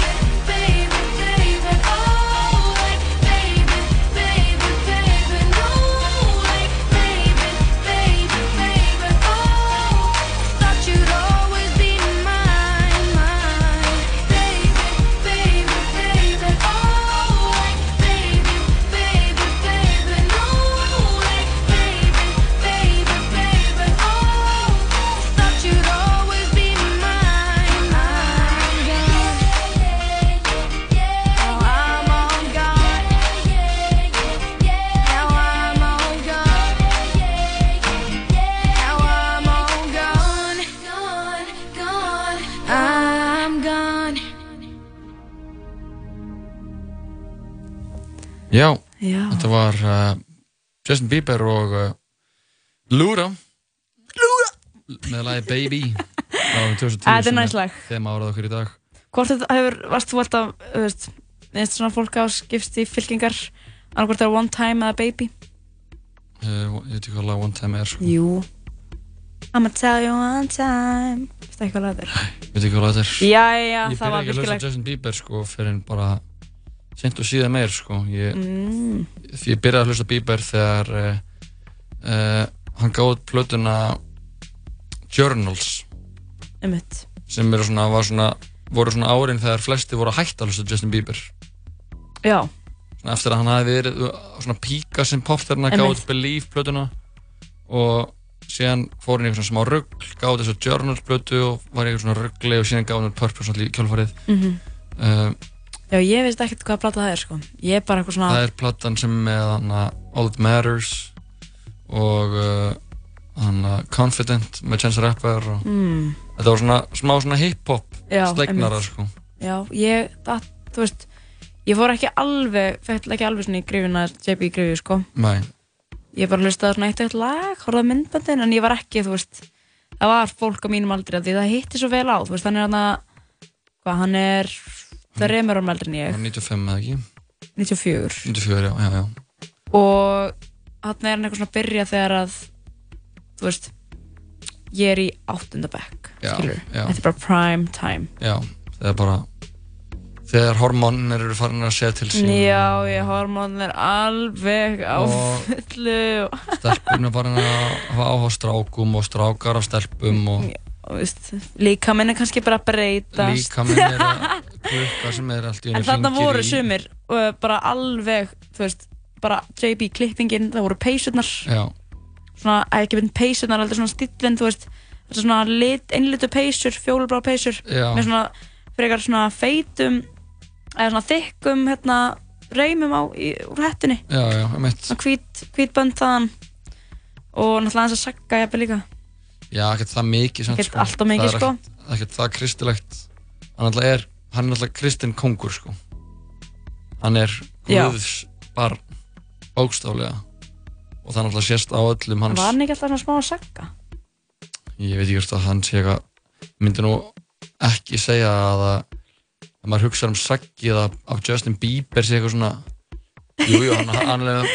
Já, Já. þetta var uh, Justin Bieber og uh, Lura Lura með lagi Baby á 2010 Þetta er sem næs lag. þeim árað okkur í dag Hvort þetta hefur, varst þú alltaf, minnst svona fólk á skipst í fylkingar annarkvort það er One Time eða Baby? uh, ég veit ekki hvað lag One Time er sko. Jú. I'ma tell you one time. Veistu ekki hvað lag þetta er? ég veit ekki hvað lag þetta er ég það var byrja ekki að á Justin Bieber sko fyrir en bara sent og síðan meir sko ég, Mm. ég byrjaði að hlusta Bieber þegar uh, uh, hann gáði plötuna Journals Einmitt. sem svona, svona, voru svona árin þegar flesti voru að hætta að hlusta Justin Bieber Já. svona eftir að hann hafi verið uh, svona píka sem pop þegar hann gáði Believe plötuna og síðan fór hann í eitthvað smá ruggl, gáði þessu Journal-blötu og var í svona ruggli og síðan gáði hann Purpose allir í kjálfarið. Mhm. Uh, Já, ég veist ekkert hvað plata það er sko. Ég er bara eitthvað svona... það er platan sem með hana All That Matters og uh, hana Confident með Chance Rapper og Mm. þetta var svona smá svona hip-hop slegnara sko. Já, ég, það, þú veist, ég fór ekki alveg, fætt ekki alveg svona í grifina JB grifi, sko. Nei. Ég bara hlustaði svona eitt og eitt lag, horfði á myndbandin, en ég var ekki, þú veist, það var fólk á mínum aldri, af því það hitti svo vel á, þú veist, hann er hann að, hvað, hann er, það er remur árum eldri en ég, 95 eða ekki? 94, 94, já, já, já. Og hann er eitthvað svona að byrja þegar að, þú veist, ég er í áttunda bekk, Já, skilur, já. þetta er bara prime time. Já, það er bara þegar hormónir eru farin að segja til sín. Já, ég hormón er alveg á fullu stelpun er farin að hafa áhuga strákum og strákar af stelpum og og veist, líka minn er kannski bara að breytast. Líka minn er að klukka sem er allt í en þarna voru í. sumir uh, bara alveg, þú veist bara JB klippingin, það voru peysurnar. Svona, ekki mynd peysurnar heldur svona stílinn, þú veist svona lit, einlitu peysur, fjólubráð peysur með svona frekar svona feitum eða svona þykkum hérna reymum á í, úr hettunni. Já, já, svona hvít, hvít bönd þaðan og náttúrulega hans að sagga jafnvel líka. Já, ekkert það mikið samt, Ekkert allt of mikið, Það sko. ekkert- það kristilegt Hann alltaf er, hann er alltaf kristinn kongur sko. Hann er. Guðs barn Bókstaflega. Og það náttúrulega sést á öllum hans var hann ekki alltaf svona smá að sagga? Ég veit ekki hvort að hann sé eitthvað myndi nú ekki segja að að að maður hugsa um saggið af, af Justin Bieber sé eitthvað svona Jú, jú, hann, hann er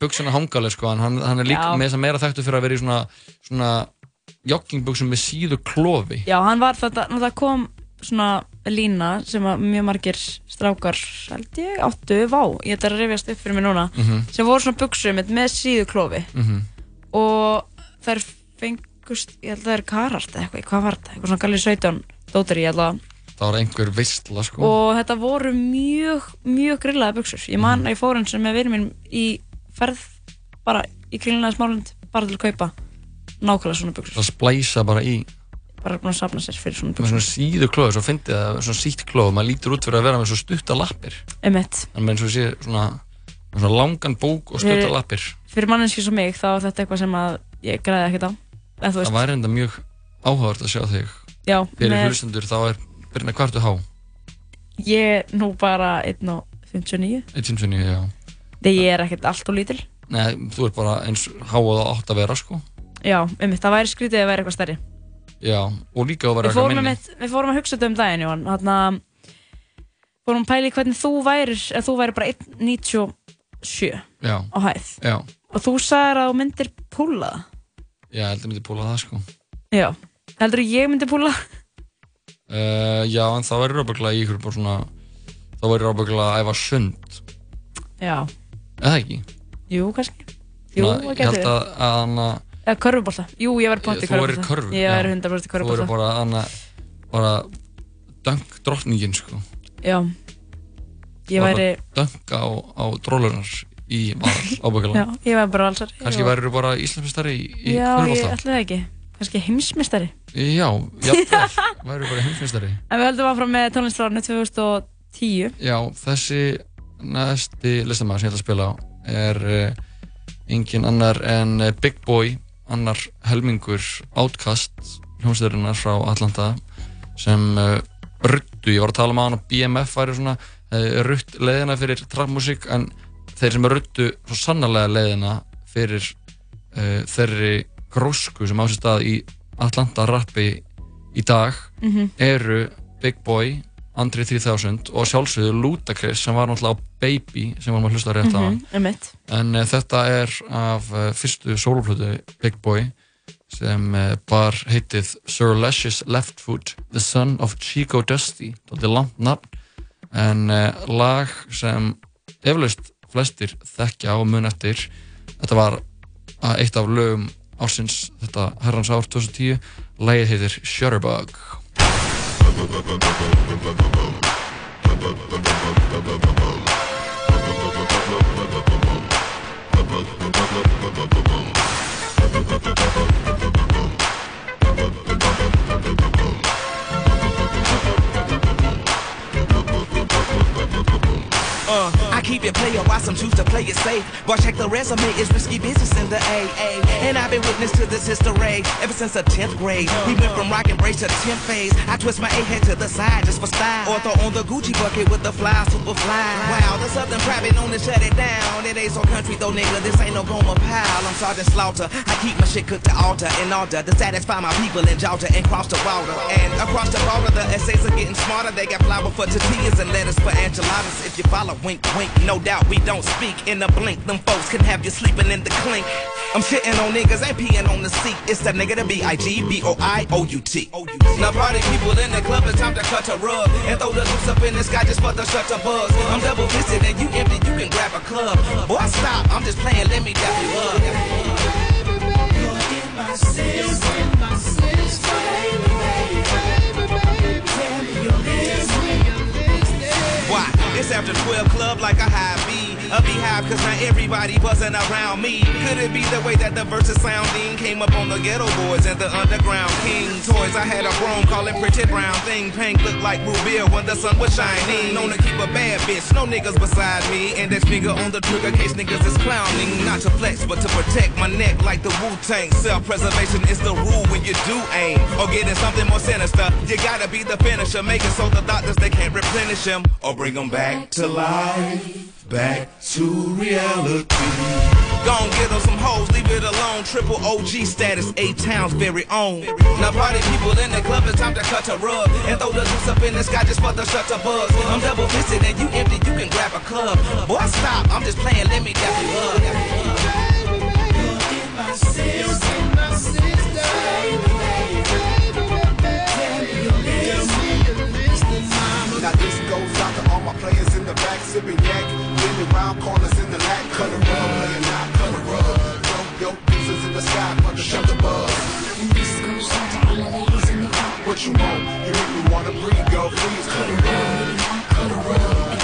buksuna hangaleg sko, hann, hann er líka Já. með þess að meira þekktu fyrir að vera í svona, svona joggingbuksum með síðu klofi. Já, hann var þetta, það kom svona lína sem að mjög margir strákar, held ég, áttu, vá, ég ætla að rifjast upp fyrir mig núna, Mhm. sem voru svona buksum með síðu klófi Mhm. og þær fengust, ég held að það er karart eða eitthvað, hvað var þetta, eitthvað svona galið 17 dóttir ég held að, Það var einhver veistla sko. Og þetta voru mjög, mjög grillaði buksur, ég Mhm. man að ég fór eins og með vinið minn í ferð bara í kringlega smálund, bara til að kaupa nákvæmlega svona buksur, Það splæsa bara í bara búin að safna sér fyrir svona með buksur, svona síðu klofi, svo fyndið það svona sítt klofi, maður lítur út fyrir að vera með svo stutta lappir. Emitt. en með eins og sé svona, svona langan bók og stutta Fyrir- lappir. fyrir manneski svo mig þá er þetta eitthvað sem að ég græði ekkert á. En Það væri enda mjög áhugavert að sjá þig. Já, Fyrir með- hlustendur þá er Byrna hvað ertu há? ég er nú bara 1.59 1.59, já. Þegar ég er ekkert allt og lítil. Nei, þú ert bara eins há og það átt að vera sko. Já, um það væri skrítið að vera eitthvað stærri Já, og líka að vera eitthvað minni. við fórum að hugsa þetta um daginn Jón. Þarna fórum að pæli hvernig þú værir ef þú væri bara 1.97 Já, á hæð. Já, og þú sagðir að þú myndir púla það. Já, ég held að myndi púla það sko. Já, heldur ég myndi púla uh, Já, en þá verður ábygglega í ykkur bara svona þá verður ábygglega að æfa sund. Já, eða ekki? jú, kannski. Jú, það Ég held getur að, að eða körfubólta, jú, ég verði pott í þú verður körfubólta körfu ég já. verði 100% í Þú körfubólta verður bara, hana, bara dunk drottningin sko. Já. Ég væri Dunk á, á drólunar í val Já, ábygglega ég væri bara alls Kannski værir bara Íslandsmestari í, í Já, ég körfubolta? ætla það ekki. Kannski heimsmystari Já, jafnvel, væri bara heimsmeistari? En við höldum áfram með tónlistarárnu 2010 Já, þessi næsti listamæður sem ég ætla að spila á er uh, engin annar en uh, Big Boy, annar helmingur Outcast, hljómsveidarinnar frá Atlanta sem uh, ruttu, ég var að tala um hann og BMF væri svona uh, rutt leiðina fyrir trapmusík en þeir sem ruttu svo sannarlega leiðina fyrir uh, þeirri grósku sem á sér stað í Atlanta rappi í dag Mhm. eru Big Boy, Andri 3000 og sjálfsögðu Ludacris sem var náttúrulega á Baby sem varum að hlusta rétt á Mhm, einmitt. En uh, þetta er af uh, fyrstu sóluflötu Big Boy sem uh, bar heitið Sir Lecious Leftfoot The Son of Chico Dusty þetta er langt nafn. En lag sem eflaust flestir þekkja og mun eftir. Þetta var eitt af lögum ársins þetta herrans ár 2010 lagið heitir Shutterbug Thank keep it player, why some choose to play it safe. But check the resume, it's risky business in the AA. And I've been witness to this history ever since the 10th grade. We went from rock and brace to 10th phase. I twist my A head to the side just for style. Or throw on the Gucci bucket with the fly, super fly. Wow, there's something private known to shut it down. It ain't so country though, nigga. This ain't no Goma pile. I'm Sergeant Slaughter. I keep my shit cooked to altar in order to satisfy my people in Georgia and cross the water. And across the border, the essays are getting smarter. They got flour for tortillas and lettuce for enchiladas. If you follow, wink, wink. No doubt we don't speak in a blink. Them folks can have you sleeping in the clink. I'm shitting on niggas and peeing on the seat. It's the nigga to B I G B O I O U T. Now party people in the club, it's time to cut a rug and throw the loose up in the sky just for the shut a buzz. I'm double fisted and you empty, you can grab a club. Boy, stop, I'm just playing, let me dap you up. Why? It's after 12 club like a high B. A beehive cause not everybody buzzing around me. Could it be the way that the verses sounding came up on the ghetto boys and the underground king toys? I had a grown calling pretty brown thing. Pink looked like Rubia when the sun was shining. Known to keep a bad bitch, no niggas beside me. And that finger on the trigger case niggas is clowning. Not to flex, but to protect my neck like the Wu Tang. Self preservation is the rule when you do aim. Or getting something more sinister. You gotta be the finisher. Make it so the doctors they can't replenish him. Or bring them back to life. Back to reality. Gon' get them some hoes, leave it alone. Triple OG status, eight towns very own. Now party people in the club, it's time to cut a rug and throw the loose up in the sky just for the shut a buzz. I'm double fisted and you empty, you can grab a club. Boy, stop, I'm just playing, let me dap you up. Now this goes out to all my players in the back, sipping yak, bending round corners in the cut a rug, playing out, a rug. Throw your pieces in the sky for the shelter buzz. What you want? You make me wanna breathe, girl. Please rug, cut a rug.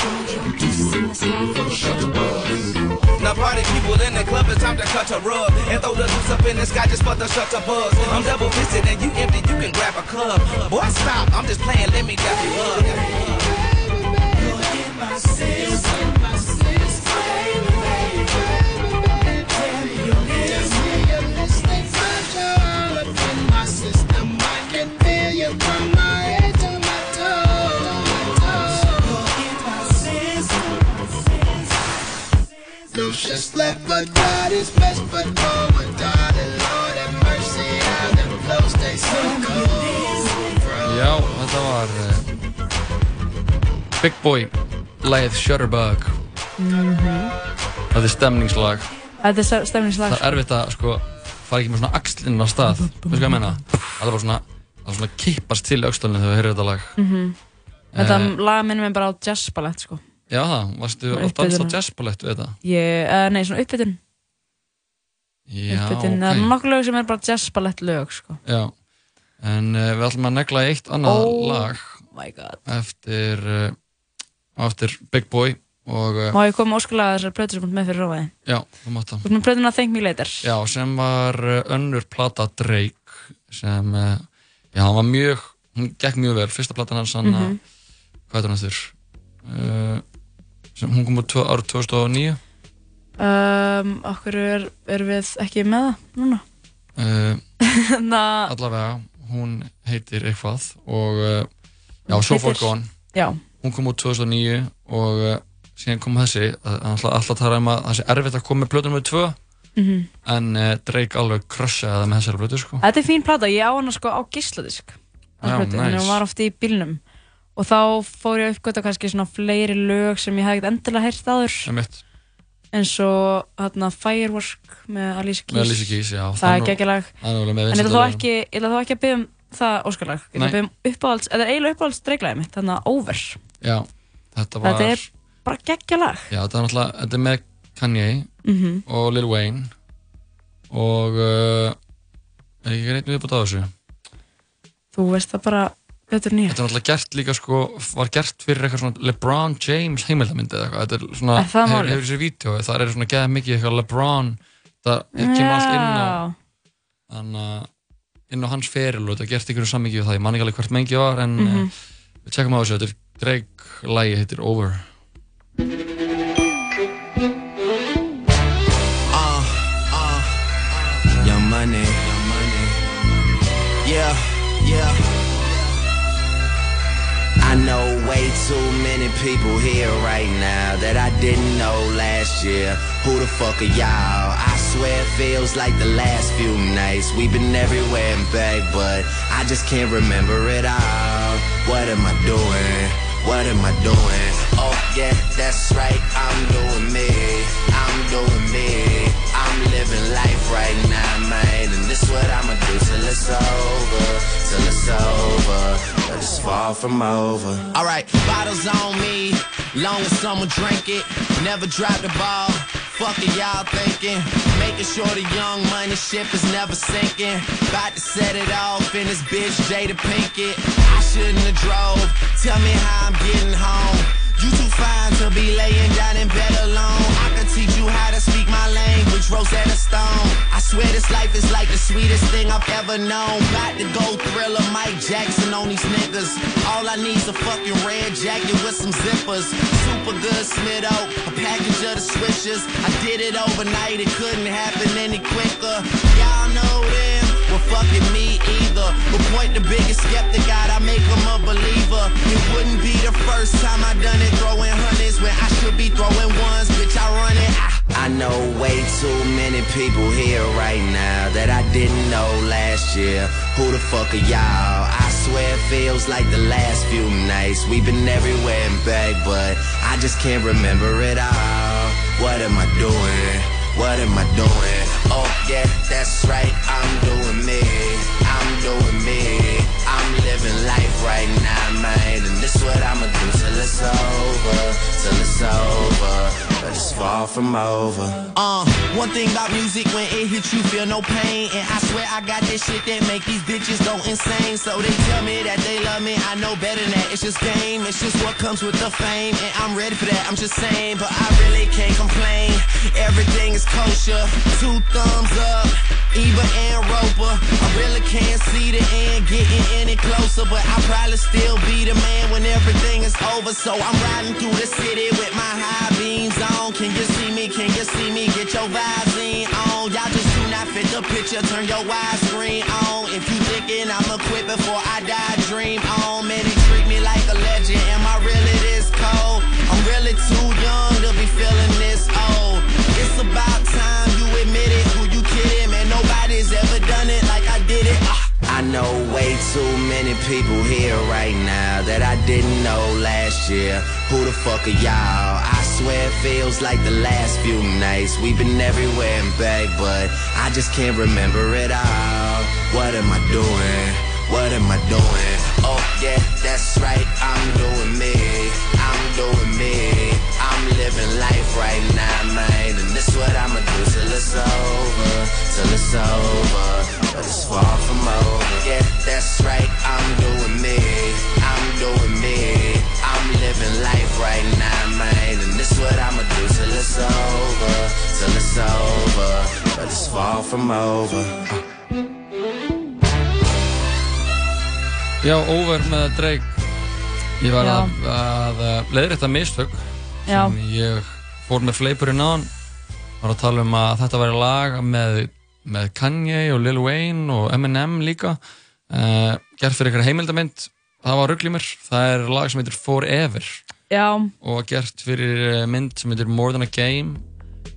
Pieces in the sky for the shelter buzz. Now party people in the club, it's time to cut a rug and throw the loose up in the sky just for the shut a buzz. I'm double fisted and you empty, you can grab a club. Boy, stop, I'm just playing, let me dap you up. No just left, but God is best, but forward, darling. Lord have mercy, how them flows stay so cold. Já, þetta var uh, Big Boy Læð Shutterbug Mhm. Þetta er stemningslag Þetta er ste- stemningslag. Það er erfitt að sko fara ekki með svona axlinn á stað Þú veist hvað ég meina? Það er bara svona Það er svona kippast til öxlunni þegar við heyrum þetta lag Mhm. Þetta Eh, lag minnum mig bara á jazzballett sko. Já það, varstu að dansa jazzballett við þetta? Ég, uh, nei, svona uppbytun. Já, uppbytun. Það er ok nokkuð lög sem er bara jazzballett lög sko. Já, en uh, við ætlum að negla eitt annað Oh lag my god. eftir, uh, eftir Big Boy og Má ég koma óskulega þessar plötur sem ert með fyrir rófaði? já, það Þú ert með plötuna Thank Me Later. Já, sem var önnur plata Drake sem, já, hann var mjög hún gekk mjög vel, fyrsta platan hans hann Mhm. hvað er hann uh, sem hún kom út árið 2009 Um, okkur er, er við ekki með það núna? uh, allavega, hún heitir eitthvað og uh, já, So Far Gone Já. hún kom út 2009 og uh, síðan kom þessi alltaf, alltaf tala um að það sé erfitt að koma með plötunum með tvö Mhm. en uh, Drake alveg crushaði það með þessari plötu sko. Þetta er fín plata, ég á hana sko á gísladisk Þannig að hún var oft í bílnum og þá fór ég að uppgöta kannski svona fleiri lög sem ég hafði ekkert endilega heyrt Einmitt. eins og hérna Firework með Alicia Keys. Með Alicia Keys, já. Það er með en ég ætla þó ekki, ekki að byggja um það óskalag. Ég ætla að byggja um uppáhalds, eða eiginlega uppáhalds dreiglaði mitt þannig að Over, já, þetta var þetta er bara geggjalag. Já, þetta er náttúrulega, þetta er með Kanye Mhm. og Lil Wayne og uh, er ekki reynd við búin á þessu? Þú veist það bara betur nýja Þetta er náttúrulega gert líka sko, var gert fyrir eitthvað svona LeBron James heimildamyndi eða eitthvað, þetta er svona, Er það hefur, hefur þessi vídeo, það er svona geða mikið eitthvað LeBron, það kemur allt inn á, þannig að inn á hans feril og þetta er gert ykkur sammikið við það, ég man ekki alveg hvert mengi var, en Mhm. uh, við tjekkum á þessu, þetta er Drake, lægi heitir Over. People here right now that I didn't know last year. Who the fuck are y'all? I swear it feels like the last few nights. We've been everywhere and back, but I just can't remember it all. What am I doing? What am I doing? Oh yeah, that's right, I'm doing me. I'm doing me. Living life right now, man. And this what I'ma do till it's over. Till it's over. But it's far from over. Alright, bottles on me. Long as someone drink it. Never drop the ball. Fuck it, y'all thinking. Making sure the young money ship is never sinking. About to set it off in this bitch Jada Pinkett. I shouldn't have drove. Tell me how I'm getting home. You too fine to be laying down in bed alone. I teach you how to speak my language, Rosetta Stone. I swear this life is like the sweetest thing I've ever known. About to go thriller Mike Jackson on these niggas. All I need's a fucking red jacket with some zippers. Super good Smitto, a package of the swishers. I did it overnight, it couldn't happen any quicker. Y'all know them. Well, fucking me either. But point the biggest skeptic out, I make him a believer. It wouldn't be the first time I done it, throwing hundreds when I should be throwing ones. Bitch, I run it. I, I know way too many people here right now that I didn't know last year. Who the fuck are y'all? I swear it feels like the last few nights. We've been everywhere and back, but I just can't remember it all. What am I doing? What am I doing? Oh yeah, that's right, I'm doing me. I'm doing me. I'm living life right now, man. And this what I'ma do till it's over. Till it's over. It's far from over. Uh, one thing about music, when it hits you, feel no pain. And I swear I got this shit that make these bitches go insane. So they tell me that they love me, I know better than that. It's just game, it's just what comes with the fame. And I'm ready for that, I'm just saying. But I really can't complain. Everything is kosher, two thumbs up. Eva and Roper. I really can't see the end getting any closer, but I'll probably still be the man when everything is over. So I'm riding through the city with my high beams on. Can you see me? Can you see me? Get your Visine on. Y'all just do not fit the picture. Turn your widescreen on. If you thinking I'ma quit before I die, dream on. Know way too many people here right now that I didn't know last year. Who the fuck are y'all? I swear it feels like the last few nights. We've been everywhere and back, but I just can't remember it all. What am I doing? What am I doing? Oh yeah, that's right, I'm doing me. I'm doing living life right now, man. And this what I'ma do till it's over. Till it's over. But it's far from over. Yeah, that's right, I'm doing me. I'm doing me. I'm living life right now, man. And this what I'ma do till it's over. Till it's over. But it's far from over. Já, over með Drake Ég var Já. að, að leiðrætta mistök. Sem ég fór með fleipurinn á hann. Var að tala um að þetta væri lag með, með Kanye og Lil Wayne og Eminem líka. Uh, gert fyrir eitthvað heimildamind það var ruggl í mér, það er lag sem heitir Forever. Já, og gert fyrir eh, mynd sem heitir More Than a Game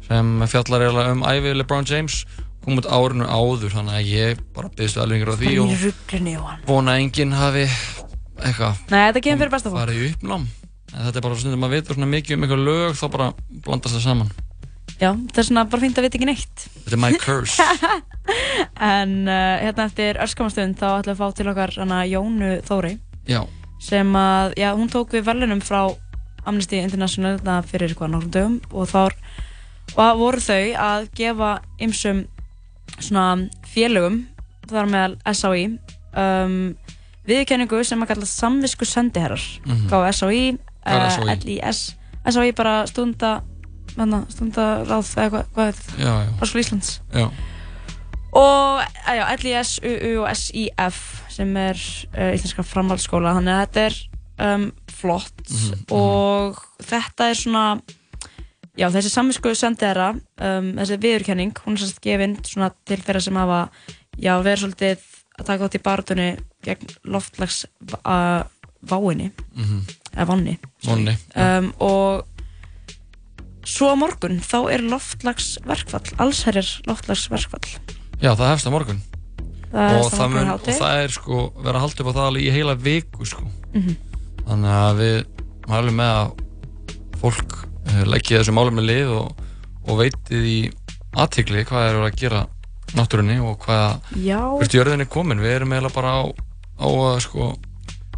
sem fjallar eiginlega um ævi LeBron James. Kom út árinu áður þannig að ég bara byggðist velvingar á því það og er vona enginn hafi eitthvað Nei, þetta kemur fyrir besta fólk. farið í uppnám en þetta er bara stundum að vita svona mikið um eitthvað lög þá bara blandast það saman. Já, það er svona bara fínt að vita ekki neitt. Þetta er my curse. En uh, hérna eftir örskamastund þá ætlum við að fá til okkar hana Jónu Þóri já, sem að, já, hún tók við verðlunum frá Amnesty International þarna fyrir hvað nokkrum dögum og og voru þau að gefa ymsum svona félögum þar meðal SAI um, viðkenningu sem að kalla samvisku sendiherrar Mhm. gáði SAI, Hvað er uh, SAI? LIS SAI bara stunda stundaráð eða hvað, hvað er þetta? Háskóla Íslands já. og eh, LIS, UU og SIF sem er uh, íslenska framhaldsskóla þannig að þetta er um, flott Mhm, og þetta er svona já, þessi samvinsku sendiðara um, þessi viðurkenning, hún er sérst gefin svona til þeirra sem hafa já, verið svolítið að taka átt í barðunni gegn loftlags uh, váinni Mhm. Eða vonni Vonni, um, og svo morgun þá er loftlagsverkfall allsherjar loftlagsverkfall Já, það hefst á morgun Það og, það mun, og það er sko verið að halda upp á það alveg í heila viku sko. Mhm. þannig að við mælum með að fólk uh, leggja þessu málum með lið og, og veitið í aðtikli hvað er að gera náttúrunni og hvað Já. hvert jörðin er komin við erum eiginlega bara á, á sko,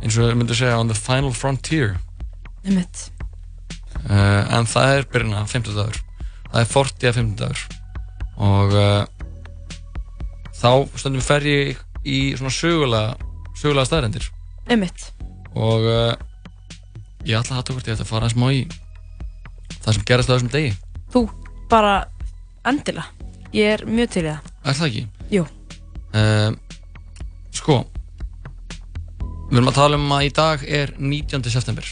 eins og við myndum segja on the final frontier Einmitt. uh, en það er byrjun að 50 dagur það er 40 að 50 dagur og uh, þá stundum fer ég í svona sögulega sögulega staðrendir Einmitt. og uh, ég ætla að hatta hvort ég ætla að fara smá í það sem gerast á þessum degi Þú bara endilega ég er mjög til í það er það ekki? Jú. Sko við erum að tala um að í dag er 19. september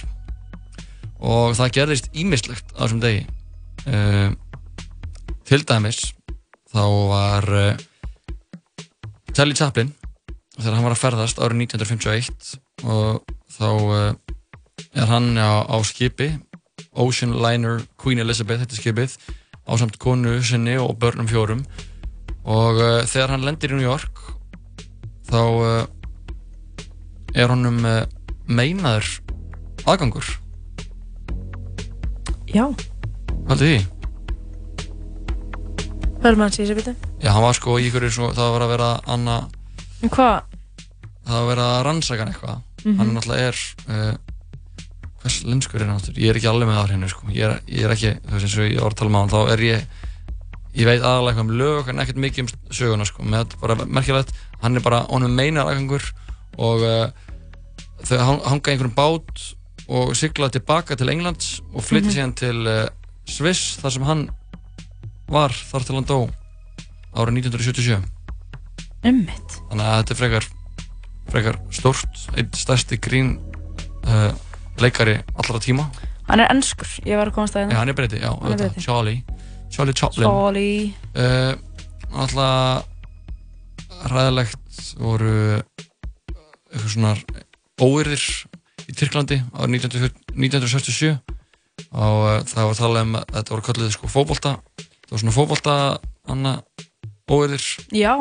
og það gerðist ímislegt á þessum degi uh, til dæmis þá var uh, Charlie Chaplin þegar hann var að ferðast árið 1951 og þá uh, er hann á, á skipi Ocean Liner Queen Elizabeth þetta er skipið á samt konu sinni og börnum fjórum og þegar hann lendir í New York þá er honum uh, meinaður aðgangur Já, Haldið því? verður maður að segja sér byrju Já, hann var sko í ykkur svo, það var að vera anna, En hvað? það var að vera hann eitthvað Mhm. hann náttúrulega er uh, hvers linskur er hann áttur? Ég er ekki alveg með það hreinu sko ég er, ég er ekki, þú veist eins og ég var að tala um þá er ég, ég veit aðalega eitthvað um lög en ekkert mikið um söguna sko með bara merkilegt, hann er bara honum meinar aðgangur og uh, þau hang- hanga einhverjum bát og sigla tilbaka til Englands og flytja Mhm. síðan til uh, Sviss þar sem hann var þar til hann dó árið 1977 Einmitt. þannig að þetta er frekar frekar stórt, einn stærsti grín uh, leikari allra tíma. Hann er ennskur, ég var að komast að Já, hann er breyti, já, er breyti. Charlie. Charlie Chaplin. Charlie. Uh, Alltaf ræðilegt voru eitthvað svona óyrðir í Tyrklandi árið 1940 1967 og uh, það var að tala um að þetta voru kallið sko fótbolta. Það var svona fótbolta anna óyrðir Já,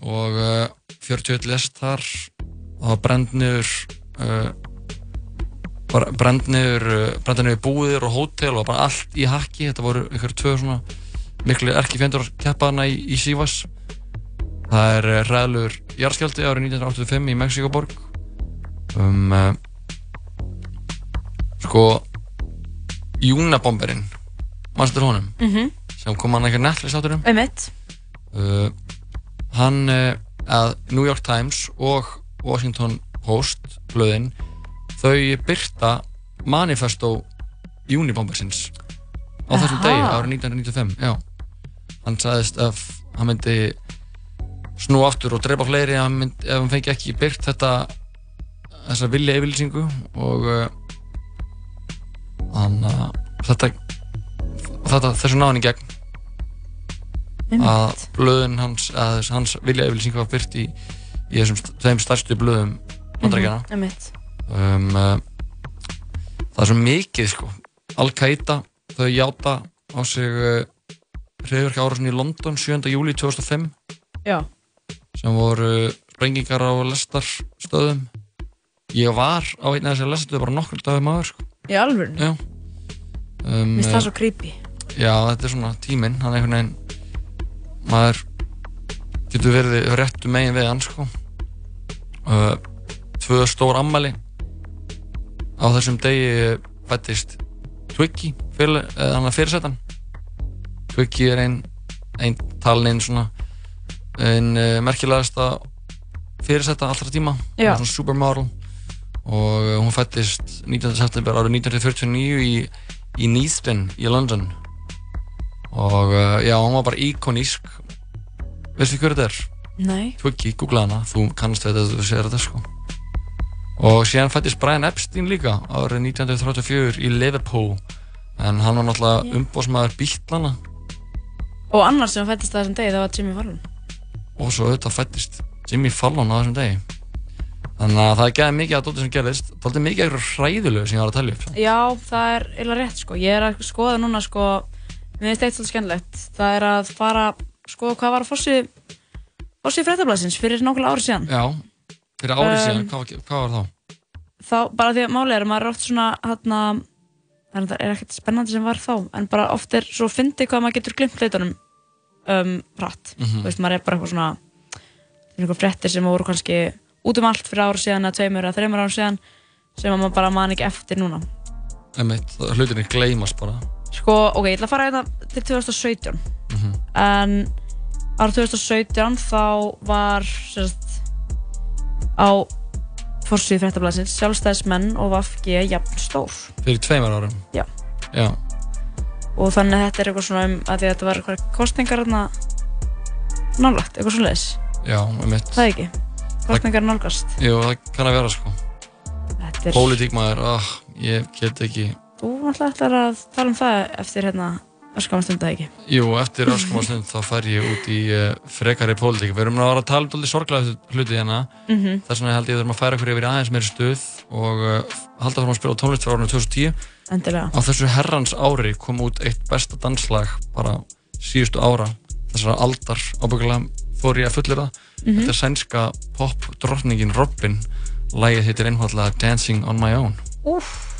og uh, 41 lest þar. Og það var brend niður uh, bara brend niður uh, brend niður búðir og hótel og bara allt í hakki. Þetta voru ykkur tvö svona miklu erkifjendur að keppa hana í, í Sivas það er uh, ræðilegur jarðskjáldi árið 1985 í Mexikoborg um uh, sko Júnabomberinn mannstu honum? Mhm. sem kom hann eitthvað Netflix áturum einmitt. Uh, hann uh, að New York Times og Washington Post blöðin þau byrta manifesto Unibombersins á þessum degi árið 1995 já. hann sagðist að hann myndi snú aftur og drepa fleiri ef hann, myndi, ef hann fengi ekki byrt þetta þessa vilja yfirlýsingu og uh, hann uh, þetta, þetta þessu náðin í gegn. Að blöðun hans, að hans vilja yfirlýsing var byrt í, í þessum þeim stærstu blöðum bandaríkjana Mhm, Einmitt. Um, uh, það er svo mikið sko. Al-Qaida, þau játa á sig uh, hriðverka árásin í London 7. júli 2005 Já, sem voru sprengingar á lestarstöðum. Ég var á einn af þessari lestarstöðu bara nokkur dagum aður sko. í alvörun Já. Um, finnst það uh, svo creepy? Já, þetta er svona tíminn, hann einhvern veginn maður getur verið réttu megin við hann sko. Uh, tvö stór ammæli á þessum degi fættist Twiggy fyrirsetan. Twiggy er ein, ein talin einn svona einn uh, merkilegasta fyrirseta allra tíma. Hún Já. var svona supermodel og uh, hún fættist 19. september árið 1949 í, í Neathden í London. Og uh, já, hún var bara íkonísk. Veistu hver þetta er? Nei. Twiggy, googla hana, þú kannast þetta þú segir þetta sko. Og síðan fættist Brian Epstein líka árið 1934 í Liverpool. En hann var náttúrulega umbóðsmaður bítlana Og annars sem fættist það þessum degi það var Jimmy Fallon og svo auðvitað fættist Jimmy Fallon á þessum degi Þannig að það er gæðið mikið að dóttir sem gerðist, dóttir mikið eitthvað hræðilegu sem ég var að tala upp. Já, það er eiginlega rétt sko. Ég er að skoða núna sko, mér finnst eitt svolítið skemmtilegt. Það er að fara skoða hvað var að fossi, fossi fréttablasins fyrir nokkulega ári síðan. Já, fyrir árið Um, síðan, hvað, hvað var þá? Þá, bara því að málið er að maður er oft svona, hérna, það er ekkert spennandi sem var þá, en bara oft er svo fyndi hvað maður getur glimt hlutunum um, hratt. Mhm. Þú veist, maður er bara eitthvað svona, eitthvað fréttir sem voru kannski út um allt fyrir ári síðan eða tveimur eða þreimur ári síðan sem að maður bara man ekki eftir núna. Einmitt, það- hlutinni gleymast bara. Sko, ok, ég ætla að fara hérna til 2017 Mhm. en ára 2017 þá var sérst, á fórsvíð fréttablasins sjálfstæðismenn og VFG jafn stór Fyrir tveimur árum. Já. Já. Og þannig að þetta er eitthvað svona um að því að þetta var eitthvað kostningar nálagt, eitthvað svona leis Já, einmitt. það ekki, kostningar nálgast Jú, það kann að vera sko. Er- Pólitík maður, ah, ég get ekki. þú náttúrulega ætlar að tala um það eftir hérna öskamastund það ekki Jú, eftir öskumastund þá fær ég út í uh, frekari pólitík. Við erum að vera að tala um sorglega hluti hérna. Mhm. Þess vegna held ég að við þurfum að færa okkur yfir aðeins meiri stuð og uh, halda fram að spila tónlist frá árinu 2010. Endilega. Á þessu herrans ári kom út eitt besta danslag bara síðustu ára. Þessara aldar ábyggilega fór ég að fullir það. Mhm. Þetta er sænska pop drottningin Robin. Lægið heitir einfallega Dancing on my own. Úff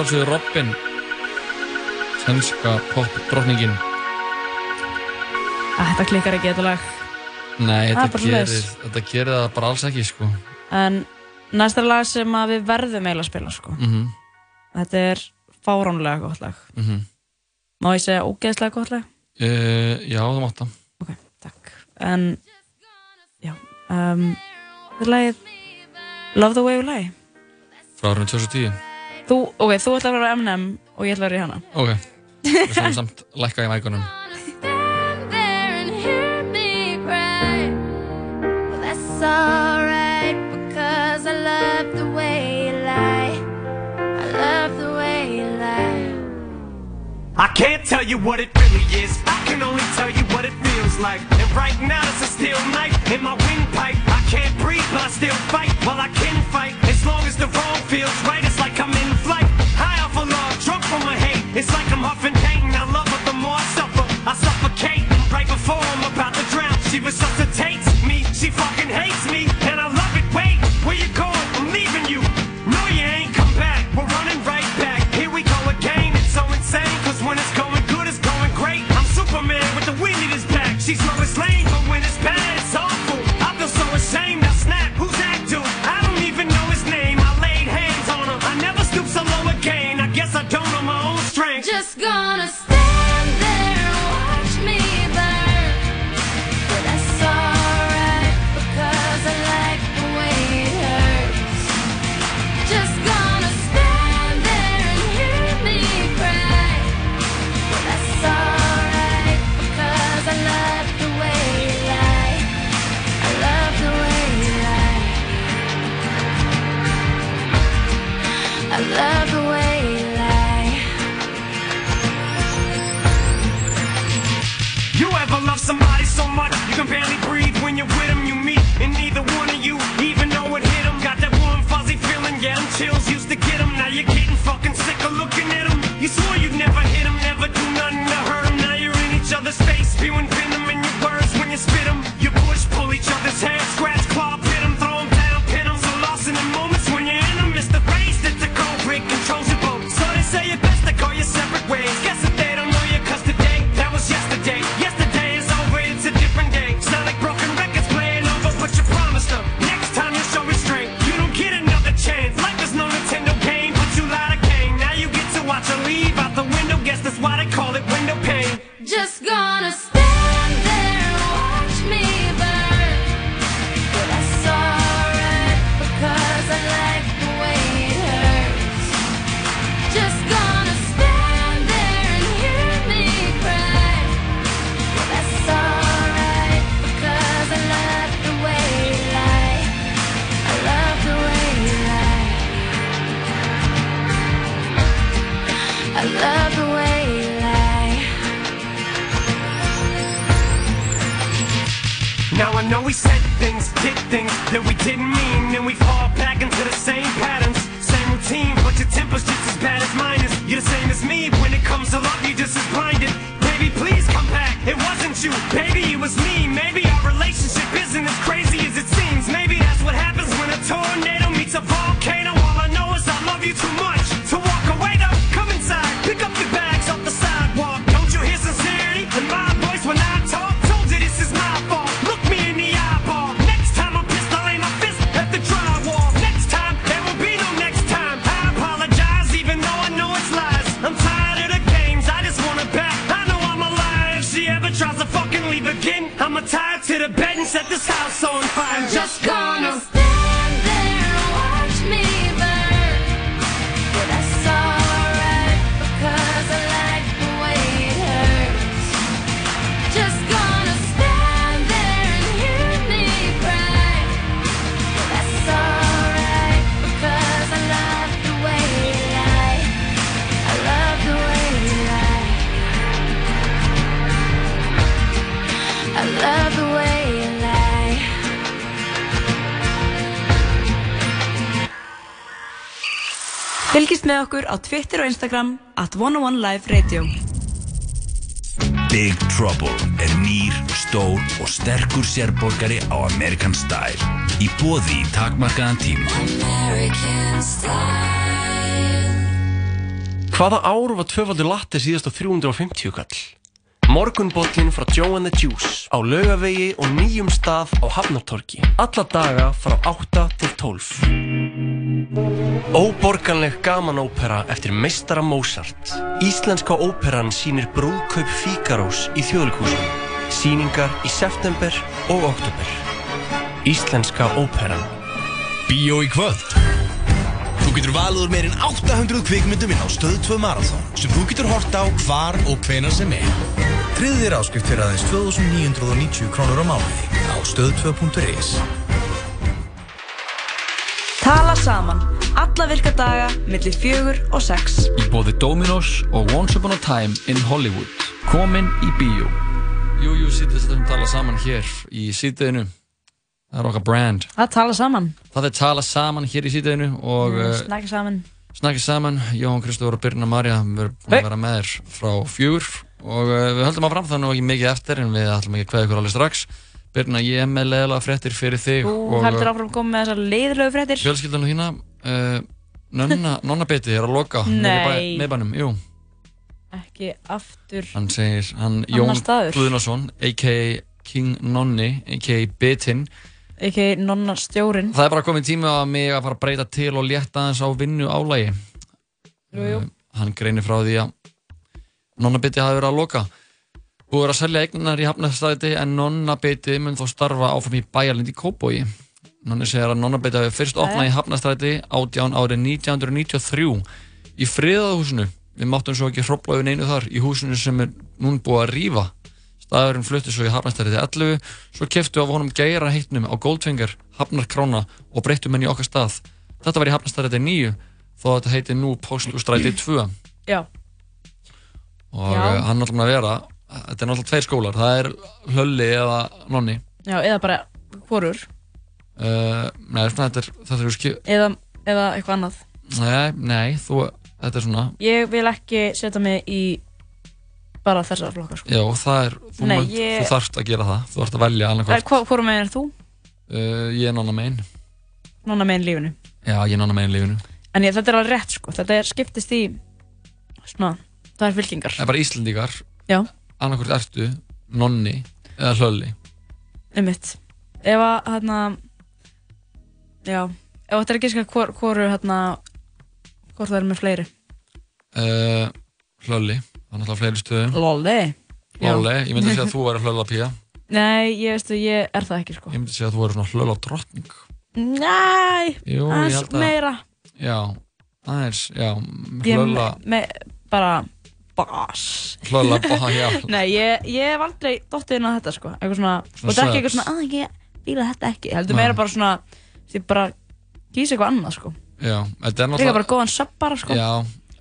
sjálfsögðu Robin svenska popdrókningin ah, Þetta klikkar ekki eitthvað lag Nei, þetta gerir, þetta gerir það bara alls ekki sko. En næsta lag sem við verðum eiginlega að spila sko. mm -hmm. Þetta er fáránlega gott lag mm -hmm. Má ég segja ógeðslega gott lag? Uh, já, það mátta Ok, takk En, já um, Þetta er lagið Love the way you lie Frá árið 2010 Þú, ok, þú ætlar að vera M&M og ég ætlar að vera í hana. Ok, við skulum samt lækka í mækunum. I can't tell you what it really is. I can only tell you what it feels like. And right now it's a steel knife in my windpipe. I can't breathe but I still fight. While well, I can fight As long as the wrong feels right. I love the way you lie. Fylgist með okkur á Twitter og Instagram at 101liferadio Big Trouble er nýr, stór og sterkur sérborgari á American Style. Í bóði í takmarkaðan tíma. Hvaða ár var tvöfaldur latte síðast á 350 kall? Morgunbollin frá Joe and the Juice á laugavegi og nýjum stað á Hafnartorki. Alla daga frá 8 til 12. Óborganleg gamanópera eftir meistara Mozart. Íslenska óperan sýnir brúðkaup Fíkarós í þjóðleikhúsinu. Sýningar í september og oktober. Íslenska óperan. Bíó í kvöld Þú getur valið úr meirinn 800 kvikmyndum inn á Stöð 2 Marathon sem þú getur hort á hvar og hvenar sem er. Tryggðu þér áskrift fyrir aðeins 2990 krónur á mánuði á stöð2.is Tala saman. Alla virka daga, millir fjögur og sex. Í bóði Dominos og Once Upon a Time in Hollywood. Komin í bíó. Jú, jú, sítið þetta tala saman hér í sítiðinu. Það er okkar brand. Það tala saman. Það er tala saman hér í sítiðinu og uh, Snakka saman. snakkið saman. Jóhann Kristófur og Birna Marja við erum búin að vera með þér frá fjögur og uh, við höldum áfram það nú ekki mikið eftir en við ætlum ekki að kveða ykkur alveg strax. Birna, ég er með leðilega fréttir fyrir þig Þú og heldur áfram að koma með þessar leiðilegu fréttir. fjölskyldan þína. Uh, nonna, nonna beti er að loka Nei. meðbænum, jú. Ekki aftur. Hann segir, hann Jón. Guðnason, a.k.a. King Nonni, a.k.a. Bitin. Ekki nonna stjórin. Það er bara komið tími á mig að fara að breyta til og létta aðeins á vinnu álægi. Jú, jú. Hann greinir frá því að nonnabiti hafi verið að loka. Búið er að selja eignar í hafnastæði en nonnabiti mun þó starfa áfram í bæjarlind í Kópói. Nonni segir að nonnabiti hafi fyrst opnað í hafnastæði átján árið 1993 í friðaðhúsinu. Við máttum svo ekki hrópla yfir neinu þar í húsinu sem er núna búið að rífa. Staðurinn flutti svo í hafnastæði til 11, svo keftu af honum gæra heitnum á Goldfinger, Hafnarkrána og breyttum henni í okkar stað. Þetta var í hafnastæði 9, þó að þetta heiti nú Póstústræti 2 Já. Og Já. Já. hann er alltaf að vera þetta er náttúrulega tveir skólar, það er Hlölli eða Nonni Já, eða bara hvorur. uh, nei, svona, þetta er, þetta er skil, Eða, eða eitthvað annað. nei, nei, þú þetta er svona, Ég vil ekki setja mig í bara þessar flokkar, sko. já, það er þú, Nei, munt, ég- þú þarft að gera það, þú þarft að velja Nei, annarkvært, hva- Hvorum meginn er þú? uh, ég er Nonna megin Nonna meginn lífinu. já, ég er Nonna megin lífinu En ég, þetta er alveg rétt, sko. Þetta er skiptist í svona, það er fylkingar. það er bara Íslendingar Já. annarkvært ertu, Nonni eða Hlölli Einmitt. Ef að, hérna, já, ef þetta er ekki skil hvor, hvoru, hérna, hvort það er með fleiri. uh, Hlölli, það er náttúrulega fleiri stöðum Lolli. Já. Lolli, ég myndi segja að þú væri Hlölla Pía Nei, ég veistu, ég er það ekki, sko. ég myndi segja að þú væri svona Hlölla Drottning Nei, Jú, ég aðeins held að- meira. Já, aðeins, já, Ég hlölla, me, bara boss hlölla, bá, já. Nei, ég, ég hef aldrei dottið inn á þetta sko. Eitthvað svona, og þetta er ekki eitthvað svona að ég fíla þetta ekki, heldur Nei. meira bara svona því bara kýsa eitthvað annað sko. Já, þetta er Líka náttúrulega bara góðan sub bara sko. Já,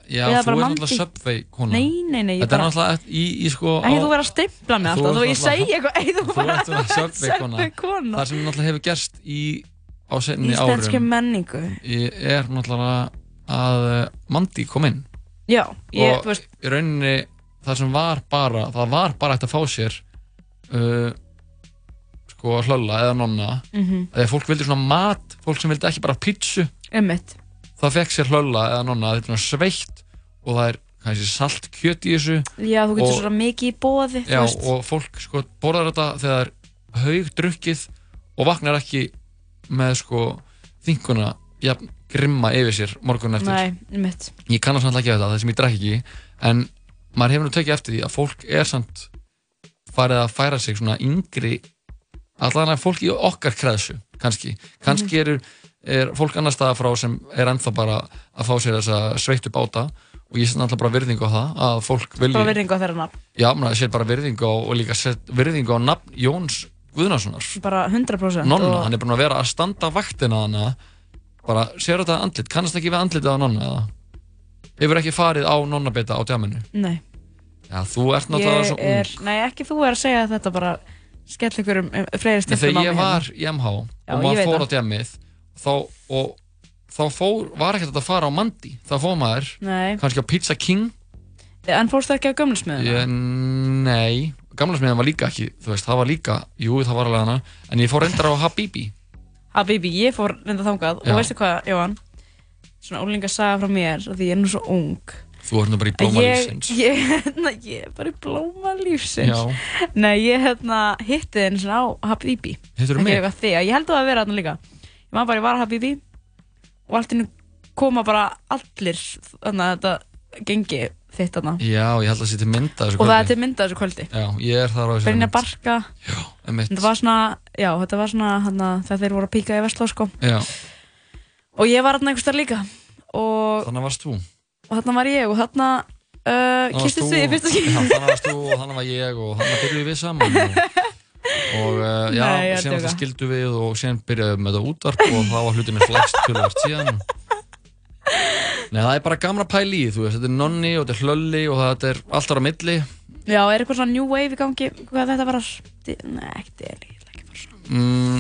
já, þú er mandi. náttúrulega Subway kona Nei, nei, nei, ég Þetta er bara náttúrulega í, í sko á- þú verið að stimpla mig alltaf, þú ert ég segi eitthvað, ei þú bara ert svona Subway kona. Það sem náttúrulega hefur gerst í á senni Íslenski árum menningu. Í- er náttúrulega að uh, Mandi kom inn Já, ég, og þú veist, í rauninni það sem var bara það var bara hægt að fá sér uh, sko hlölla eða nonna. Mhm. þegar fólk vildi svona mat fólk sem vildi ekki bara pítsu. Ummitt það fekk sér hlölla eða nonna þetta er svona sveitt og það er kannski salt kjöt í þessu. Já, þú getur og, svona mikið í bóði já, og fólk sko borðar þetta þegar það er haug drukkið og vaknar ekki með sko þinguna jafn grimma yfir sér morgun eftir. Nei, ummitt ég kannast náttúrulega ekki við þetta, það sem ég drekk ekki en maður hefur nú tekið eftir því að fólk er samt farið að færa sig svona yngri allan að fólk í okkar kreðsu kannski, kannski Mhm. eru er fólk annar staða frá sem er ennþá bara að fá sér þessa sveittu báta og ég set náttúrulega bara virðingu á það að fólk vilji, Bara virðingu á þeirra nafn. Já, maður set bara virðingu á og líka set virðingu á nafn Jóns Guðnarssonar Bara 100% Nonna, og- hann er búin að vera að standa vaktina hana bara, sér þetta andlit, kannast ekki við andlitið á Nonna eða? Hefur ekki farið á Nonnabita á djaminu Nei. Já, þú ert náttúrulega Ég svo ung. er, nei ekki þú er að segja þetta bara skell ykkur um, um fleiri en stiftum þegar ég var í MH Já, og ég maður veit fór á það. djamið þá, og þá fór, var ekkert hægt að fara á Mandi þá fór maður, Nei. kannski á Pizza King. En fórstu ekki á gömlusmiðuna? ég, nei, gamla smiðan var líka ekki þú veist, það var líka, jú það var alveg hana. En ég fór reyndar á Habibi Habibi, ég fór reynda þangað Já. og veistu hvað, Jóhann svona ólinga saga frá mér af því ég er nú svo ung Þú ert nú bara í blóma ég, lífsins. ég, hérna, ég er bara í blóma lífsins Já. Nei, ég hérna hitti þinn svona á Habibi Hittirðu Ekki mig? ég held að það að vera þarna líka Ég maður bara, ég var á Habibi og allt innu koma bara allir þannig að þetta gengi þitt þarna. Já, ég held að það sé til mynda þessu og það er kvöldi. til mynda þessu kvöldi? Já, ég er þar á þessu Brynja Barka. Einmitt. Þetta var svona, já, þetta var svona hana, þegar þeir voru að píka í Vestló sko. Já, og ég var þarna einhvers þar líka. Og, þannig varst þú. og þarna var ég og þarna uh, kistist við í fyrsta skil Já, þannig varst þú og þannig var ég og þannig byrjuðum við saman. Og, og uh, já, að síðan það skildu við og síðan byrjuðum við þetta útvarp og þá var hlutinni flext tölvart síðan Nei, það er bara gamla pæli í, þú veist, þetta er nonni og þetta er hlölli og þetta er allt ára milli. Já, er eitthvað svona new wave í gangi? Hvað þetta var að Nei, ekkert er mm,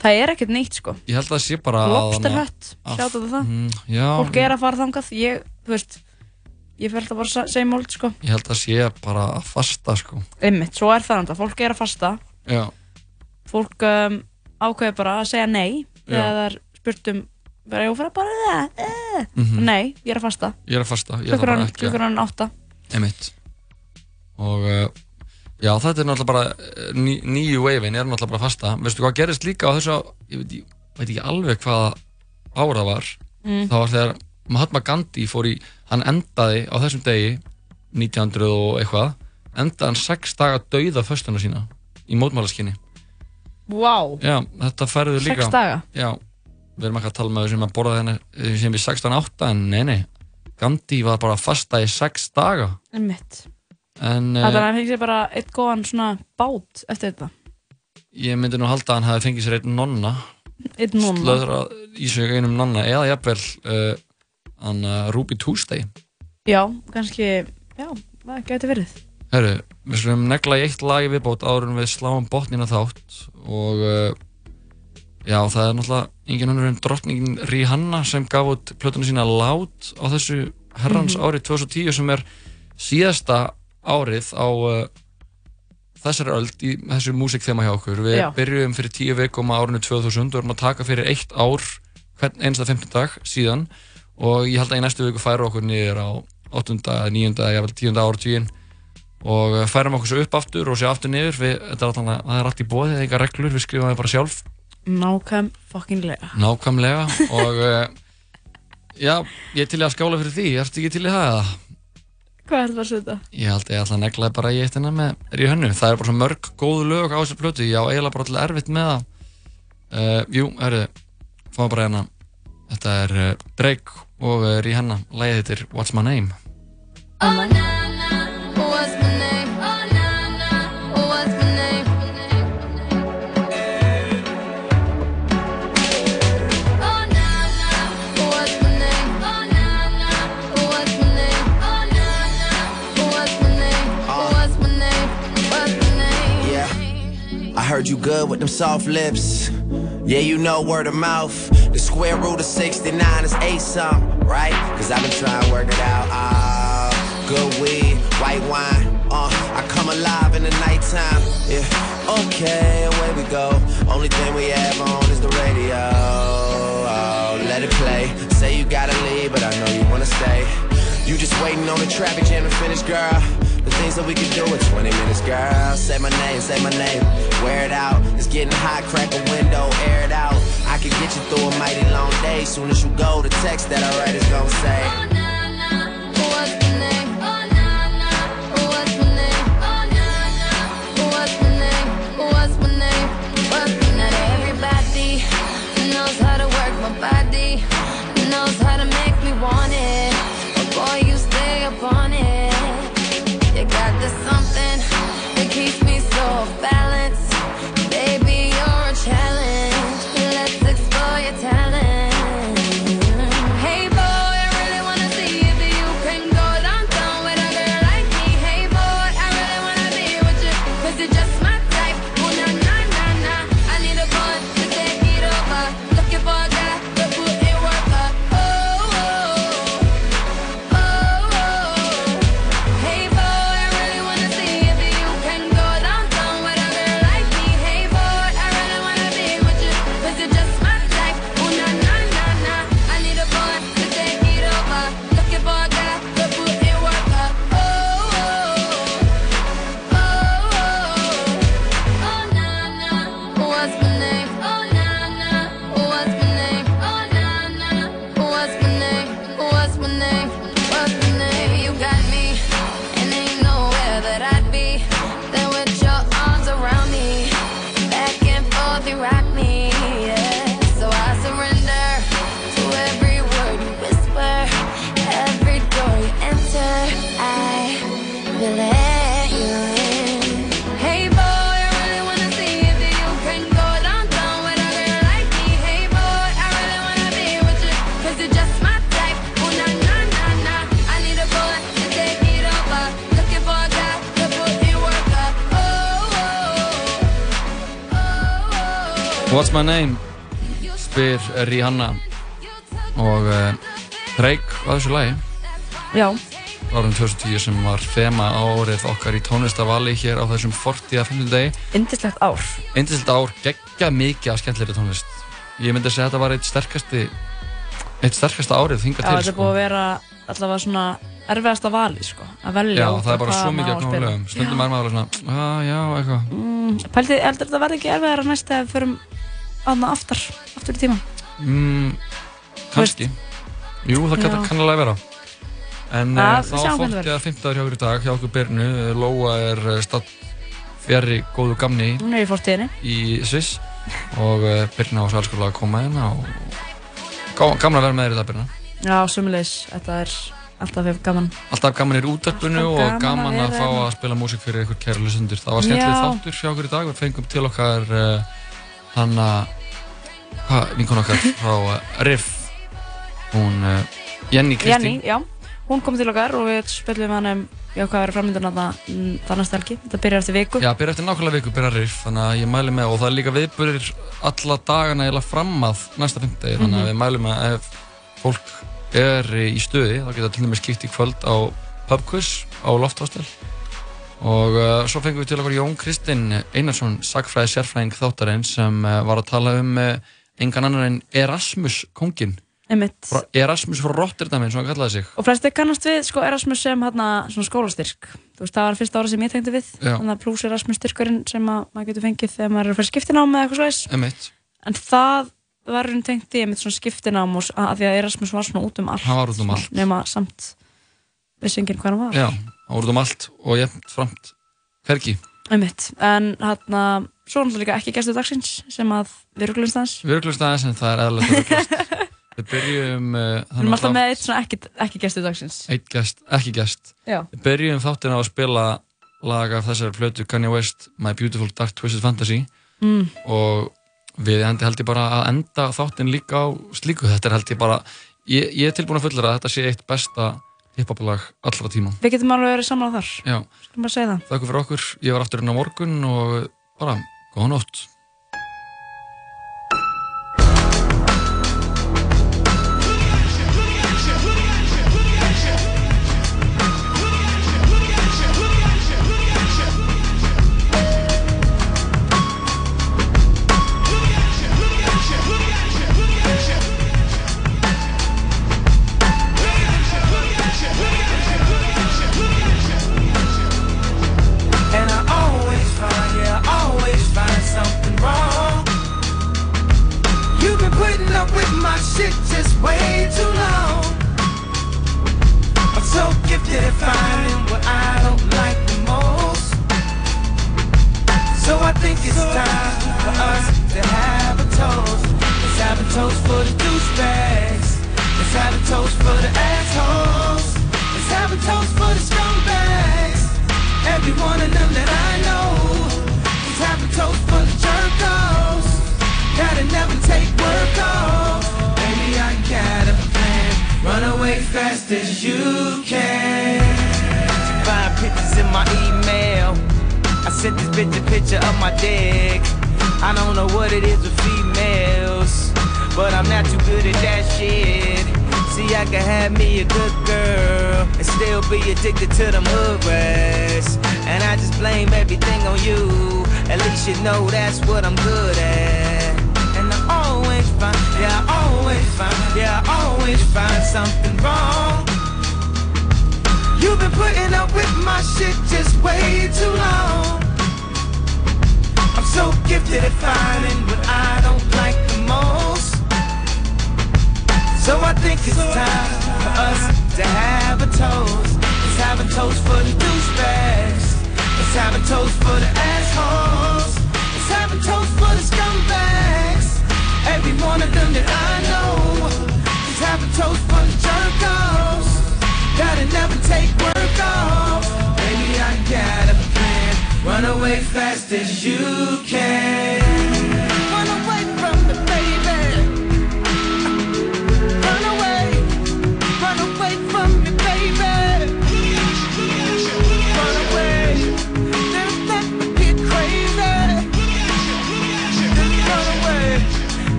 Það er ekkert neitt sko. Ég held að það sé bara að- Lobster Hut, að- sjáttu það. Mm, Já, Fólk er að fara þangað Ég, þú veist Ég fælt að bara segja mold sko. Ég held að það sé bara að fasta sko. Einmitt, svo er það enda. Fólk er að fasta. Já, Fólk um, ákveður bara að segja nei. Þegar það er spurt um bara, ég fyrir bara það. Eh. Mhm. Nei, ég er að fasta. Ég er að fasta að- klukkuran átta. Einmitt. Og uh, já, þetta er náttúrulega bara uh, ný, nýju wavein er náttúrulega bara fasta. Veistu hvað gerist líka á þessu ég veit, ég veit ekki alveg hvaða ára var. Mm. Það var þegar Mahatma Gandhi fór í hann endaði á þessum degi 1900 og eitthvað endaði hann sex daga dauða föstuna sína í mótmálaskinni Vá, Já, þetta færðu líka. Sex daga? Já, við erum ekki að tala með þau sem að borða þenni sem við 16.8 en nei, nei. Gandhi var bara að fasta í sex daga. Einmitt. En er uh, að hann fengi sér bara eitt góðan svona bát eftir þetta? ég myndi nú halda að hann hafi fengið sér einn nonna. Einn nonna. slöðrað í sig einum nonna eða jafnvel uh, hann uh, Ruby Tuesday. Já, kannski, já, það gæti verið. Herru, við slumum negla í eitt lag í viðbót áður en við sláum botnina þátt og uh, já, það er náttúrulega engin önnur en drottningin Rihanna sem gaf út plötunum sína Loud á þessu herrans Mhm. árið 2010 sem er síðasta árið á uh, þessari öld í þessu músikþema hjá okkur. Við Já. byrjum fyrir tíu vikum á árinu 2000 og erum að taka fyrir eitt ár einsta 15 dag síðan og ég held að í næstu viku færa okkur niður á 8. 9. eða 10. ártvíin og færum okkur svo upp aftur og sé aftur niður við, er alltaf, það er allt í bóði, það er enga reglur við skrifum það bara sjálf Nákvæm fuckinglega nákvæmlega og uh, já, ég er til í að skála fyrir því. Ertu ekki til í það? Eða? Hvað er það að setja? Ég held ég ætla að negla bara í eitt hennar með Ríhönnu, það er bara svo mörg góðu lög á þessu plötu, ég á eiginlega bara til erfitt með það. Uh, Jú, hörru, fáum bara hérna. Þetta er uh, Drake og uh, Rihanna, lagið heitir What's My Name? What's my heard you good with them soft lips. Yeah, you know word of mouth. The square root of 69 is 8 something, right? Cause I've been trying to work it out. Ah, good weed, white wine. Uh, I come alive in the nighttime. Yeah, okay, away we go. Only thing we have on is the radio. Oh, let it play. Say you gotta leave, but I know you wanna stay. You just waiting on the traffic jam to finish, girl. The things that we can do in 20 minutes, girl. Say my name, say my name. Wear it out. It's getting hot, crack a window, air it out. I can get you through a mighty long day. Soon as you go, the text that I write is gonna say. What's My Name spyr Rihanna og uh, Drake á þessu lagi Já, árið 2010 sem var þema árið okkar í tónlistavali hér á þessum 40. að 50 degi indislegt ár. Indislegt ár, geggja mikið af skemmtilegri tónlist Ég myndi að segja að þetta var eitt sterkasti eitt sterkasta árið þingar Já, til þetta er sko. búið að vera allavega svona erfiðasta vali, sko, að velja Já, það er bara svo mikið að að koma lögum. Stundum er maður alveg svona, að já, eitthvað. Mm, Pæltið, heldur þetta verði ekki erfiðar að næsta ef við förum aðna aftar, aftur í tíma. mm, Kannski. Jú, það kann, Já. kann alveg vera. En uh, við þá fótt ég að 15 hjá okkur í dag hjá okkur Byrnu Lóa er uh, statt fjari góðu gamni er í Sviss. Og Byrna á sælskóla að koma hérna og að vera með þér dag Byrna Já, sumulegis, þetta er alltaf fyrir gaman. Alltaf gaman útarpinu Alltaf og gaman að gaman að, vera fá hérna. að spila músík fyrir ykkur kæra lusendur. Það var skemmtileg þáttur hjá okkur í dag. Við fengum til okkar uh, hanna, vinkun okkar frá uh, Riff, hún uh, Jenny Kristín. Jenny, já. Hún kom til okkar og við spilum hann um já, hvað verður framöndan þarna næsta helgi. Þetta byrjar eftir viku. Já, byrja eftir nákvæmlega viku, byrja Riff, þannig að ég mæli með og það er líka viðbyrðir alla dagana eða fram að næsta fymtegi, þannig að Mhm. við mælum með ef fólk er í stuði, þá geta til dæmis kíkt í kvöld á pubquiz á Lofthostel og uh, svo fengum við til okkur Jón Kristinn Einarsson, sagfræði sérfræðing þáttarinn sem uh, var að tala um uh, engan annar en Erasmus kongin. Frá- Erasmus frá Rotterdam eins og hann kallaði sig Og flesti kannast við sko Erasmus sem svona skólastyrk. Þú veist, það var fyrsta ára sem ég tengdi við. Pluss Erasmus styrkurinn sem að maður getur fengið þegar maður er að fara skiptinám eða eitthvað slags. En það var hún tengt í einmitt svona skiptinám og að því að Erasmus var svona út um allt. hann var út um allt Nema samt vissi enginn hvað hann var. Já, hann var út um allt og jæmt framt hvergi Einmitt. En hérna, svo náttúrulega líka ekki gæstu dagsins sem að erum aðeins en það er eðalegt ruglast Við byrjum uh, Við erum alltaf með eitt svona ekki, ekki gæstu dagsins. Eitt gest, ekki gest Já. Við byrjum þáttina á að spila lag af þessari flötu Kanye West My Beautiful Dark Twisted Fantasy Mm. og við held ég bara að enda þáttin líka á slíku. Þetta er held ég bara ég, ég er tilbúin að fullera að þetta sé eitt besta hip-hop lag allra tíma. Við getum alveg verið saman þar. Já, Skulum bara segja það. þakku fyrir okkur. Ég var aftur inn á morgun og bara góða nótt toast for the douchebags. Let's have a toast for the assholes. Let's have a toast for the scumbags. Every one of them that I know. Let's have a toast for the jerkos. Gotta never take work off. Baby, I got a plan. Run away fast as you can. Find pictures in my email. I sent this bitch a picture of my dick. I don't know what it is with females, but I'm not too good at that shit. See, I can have me a good girl and still be addicted to them hood rats. And I just blame everything on you. At least you know that's what I'm good at. And I always find, yeah, I always find, yeah, I always find something wrong. You've been putting up with my shit just way too long. I'm so gifted at finding what I don't like the most. So I think it's time for us to have a toast. Let's have a toast for the douchebags. Let's have a toast for the assholes. Let's have a toast for the scumbags. Every one of them that I know. Let's have a toast for the jerkos. Gotta never take work off. Baby, I got a plan. Run away fast as you can.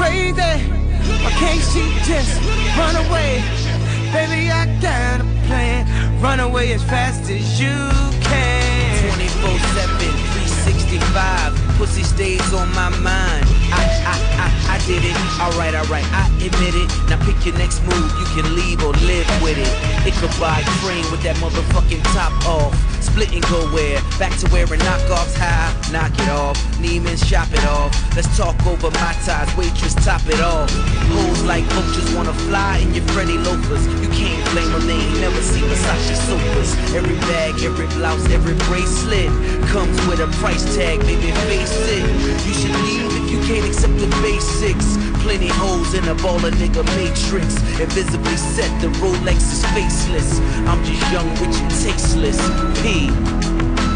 Crazy. Why can't she just run away? Baby, I got a plan. Run away as fast as you can. 24 7, 365. Pussy stays on my mind. I, I, I, I did it. Alright, alright, I admit it. Now pick your next move. You can leave or live with it. Ichabod Crane with that motherfucking top off. Split and go where? Back to wearing knockoffs high. Knock it off. Neiman's shop it off. Let's talk over my ties. Waitress, top it off. Hoes like vultures wanna fly in your Freddy loafers. You can't blame them. They ain't never seen Versace sofas. Every bag, every blouse, every bracelet comes with a price tag. Baby, face it. You should leave if you can't accept the basics. Plenty holes in a baller nigga matrix. Invisibly set, the Rolex is faceless. I'm just young, rich, and tasteless. P.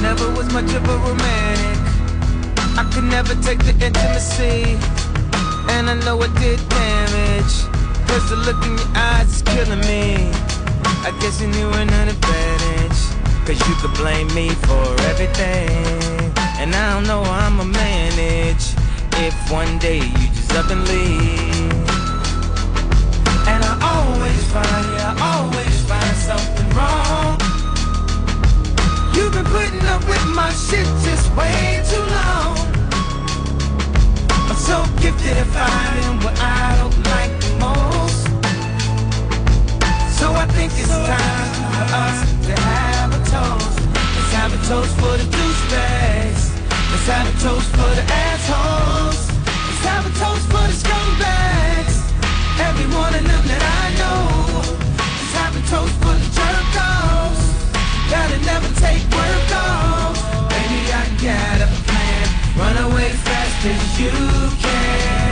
Never was much of a romantic. I could never take the intimacy. And I know it did damage. Cause the look in your eyes is killing me. I guess you knew an advantage. Cause you could blame me for everything. And I don't know how I'ma manage. If one day you up and leave. And I always find, yeah, I always find something wrong. You've been putting up with my shit just way too long. I'm so gifted at finding what I don't like the most. So I think it's time for us to have a toast. Let's have a toast for the douchebags. Let's have a toast for the assholes. Have a toast for the scumbags. Every one of them that I know. Have a toast for the. Gotta never take work off. Baby, I got a plan. Run away fast as you can.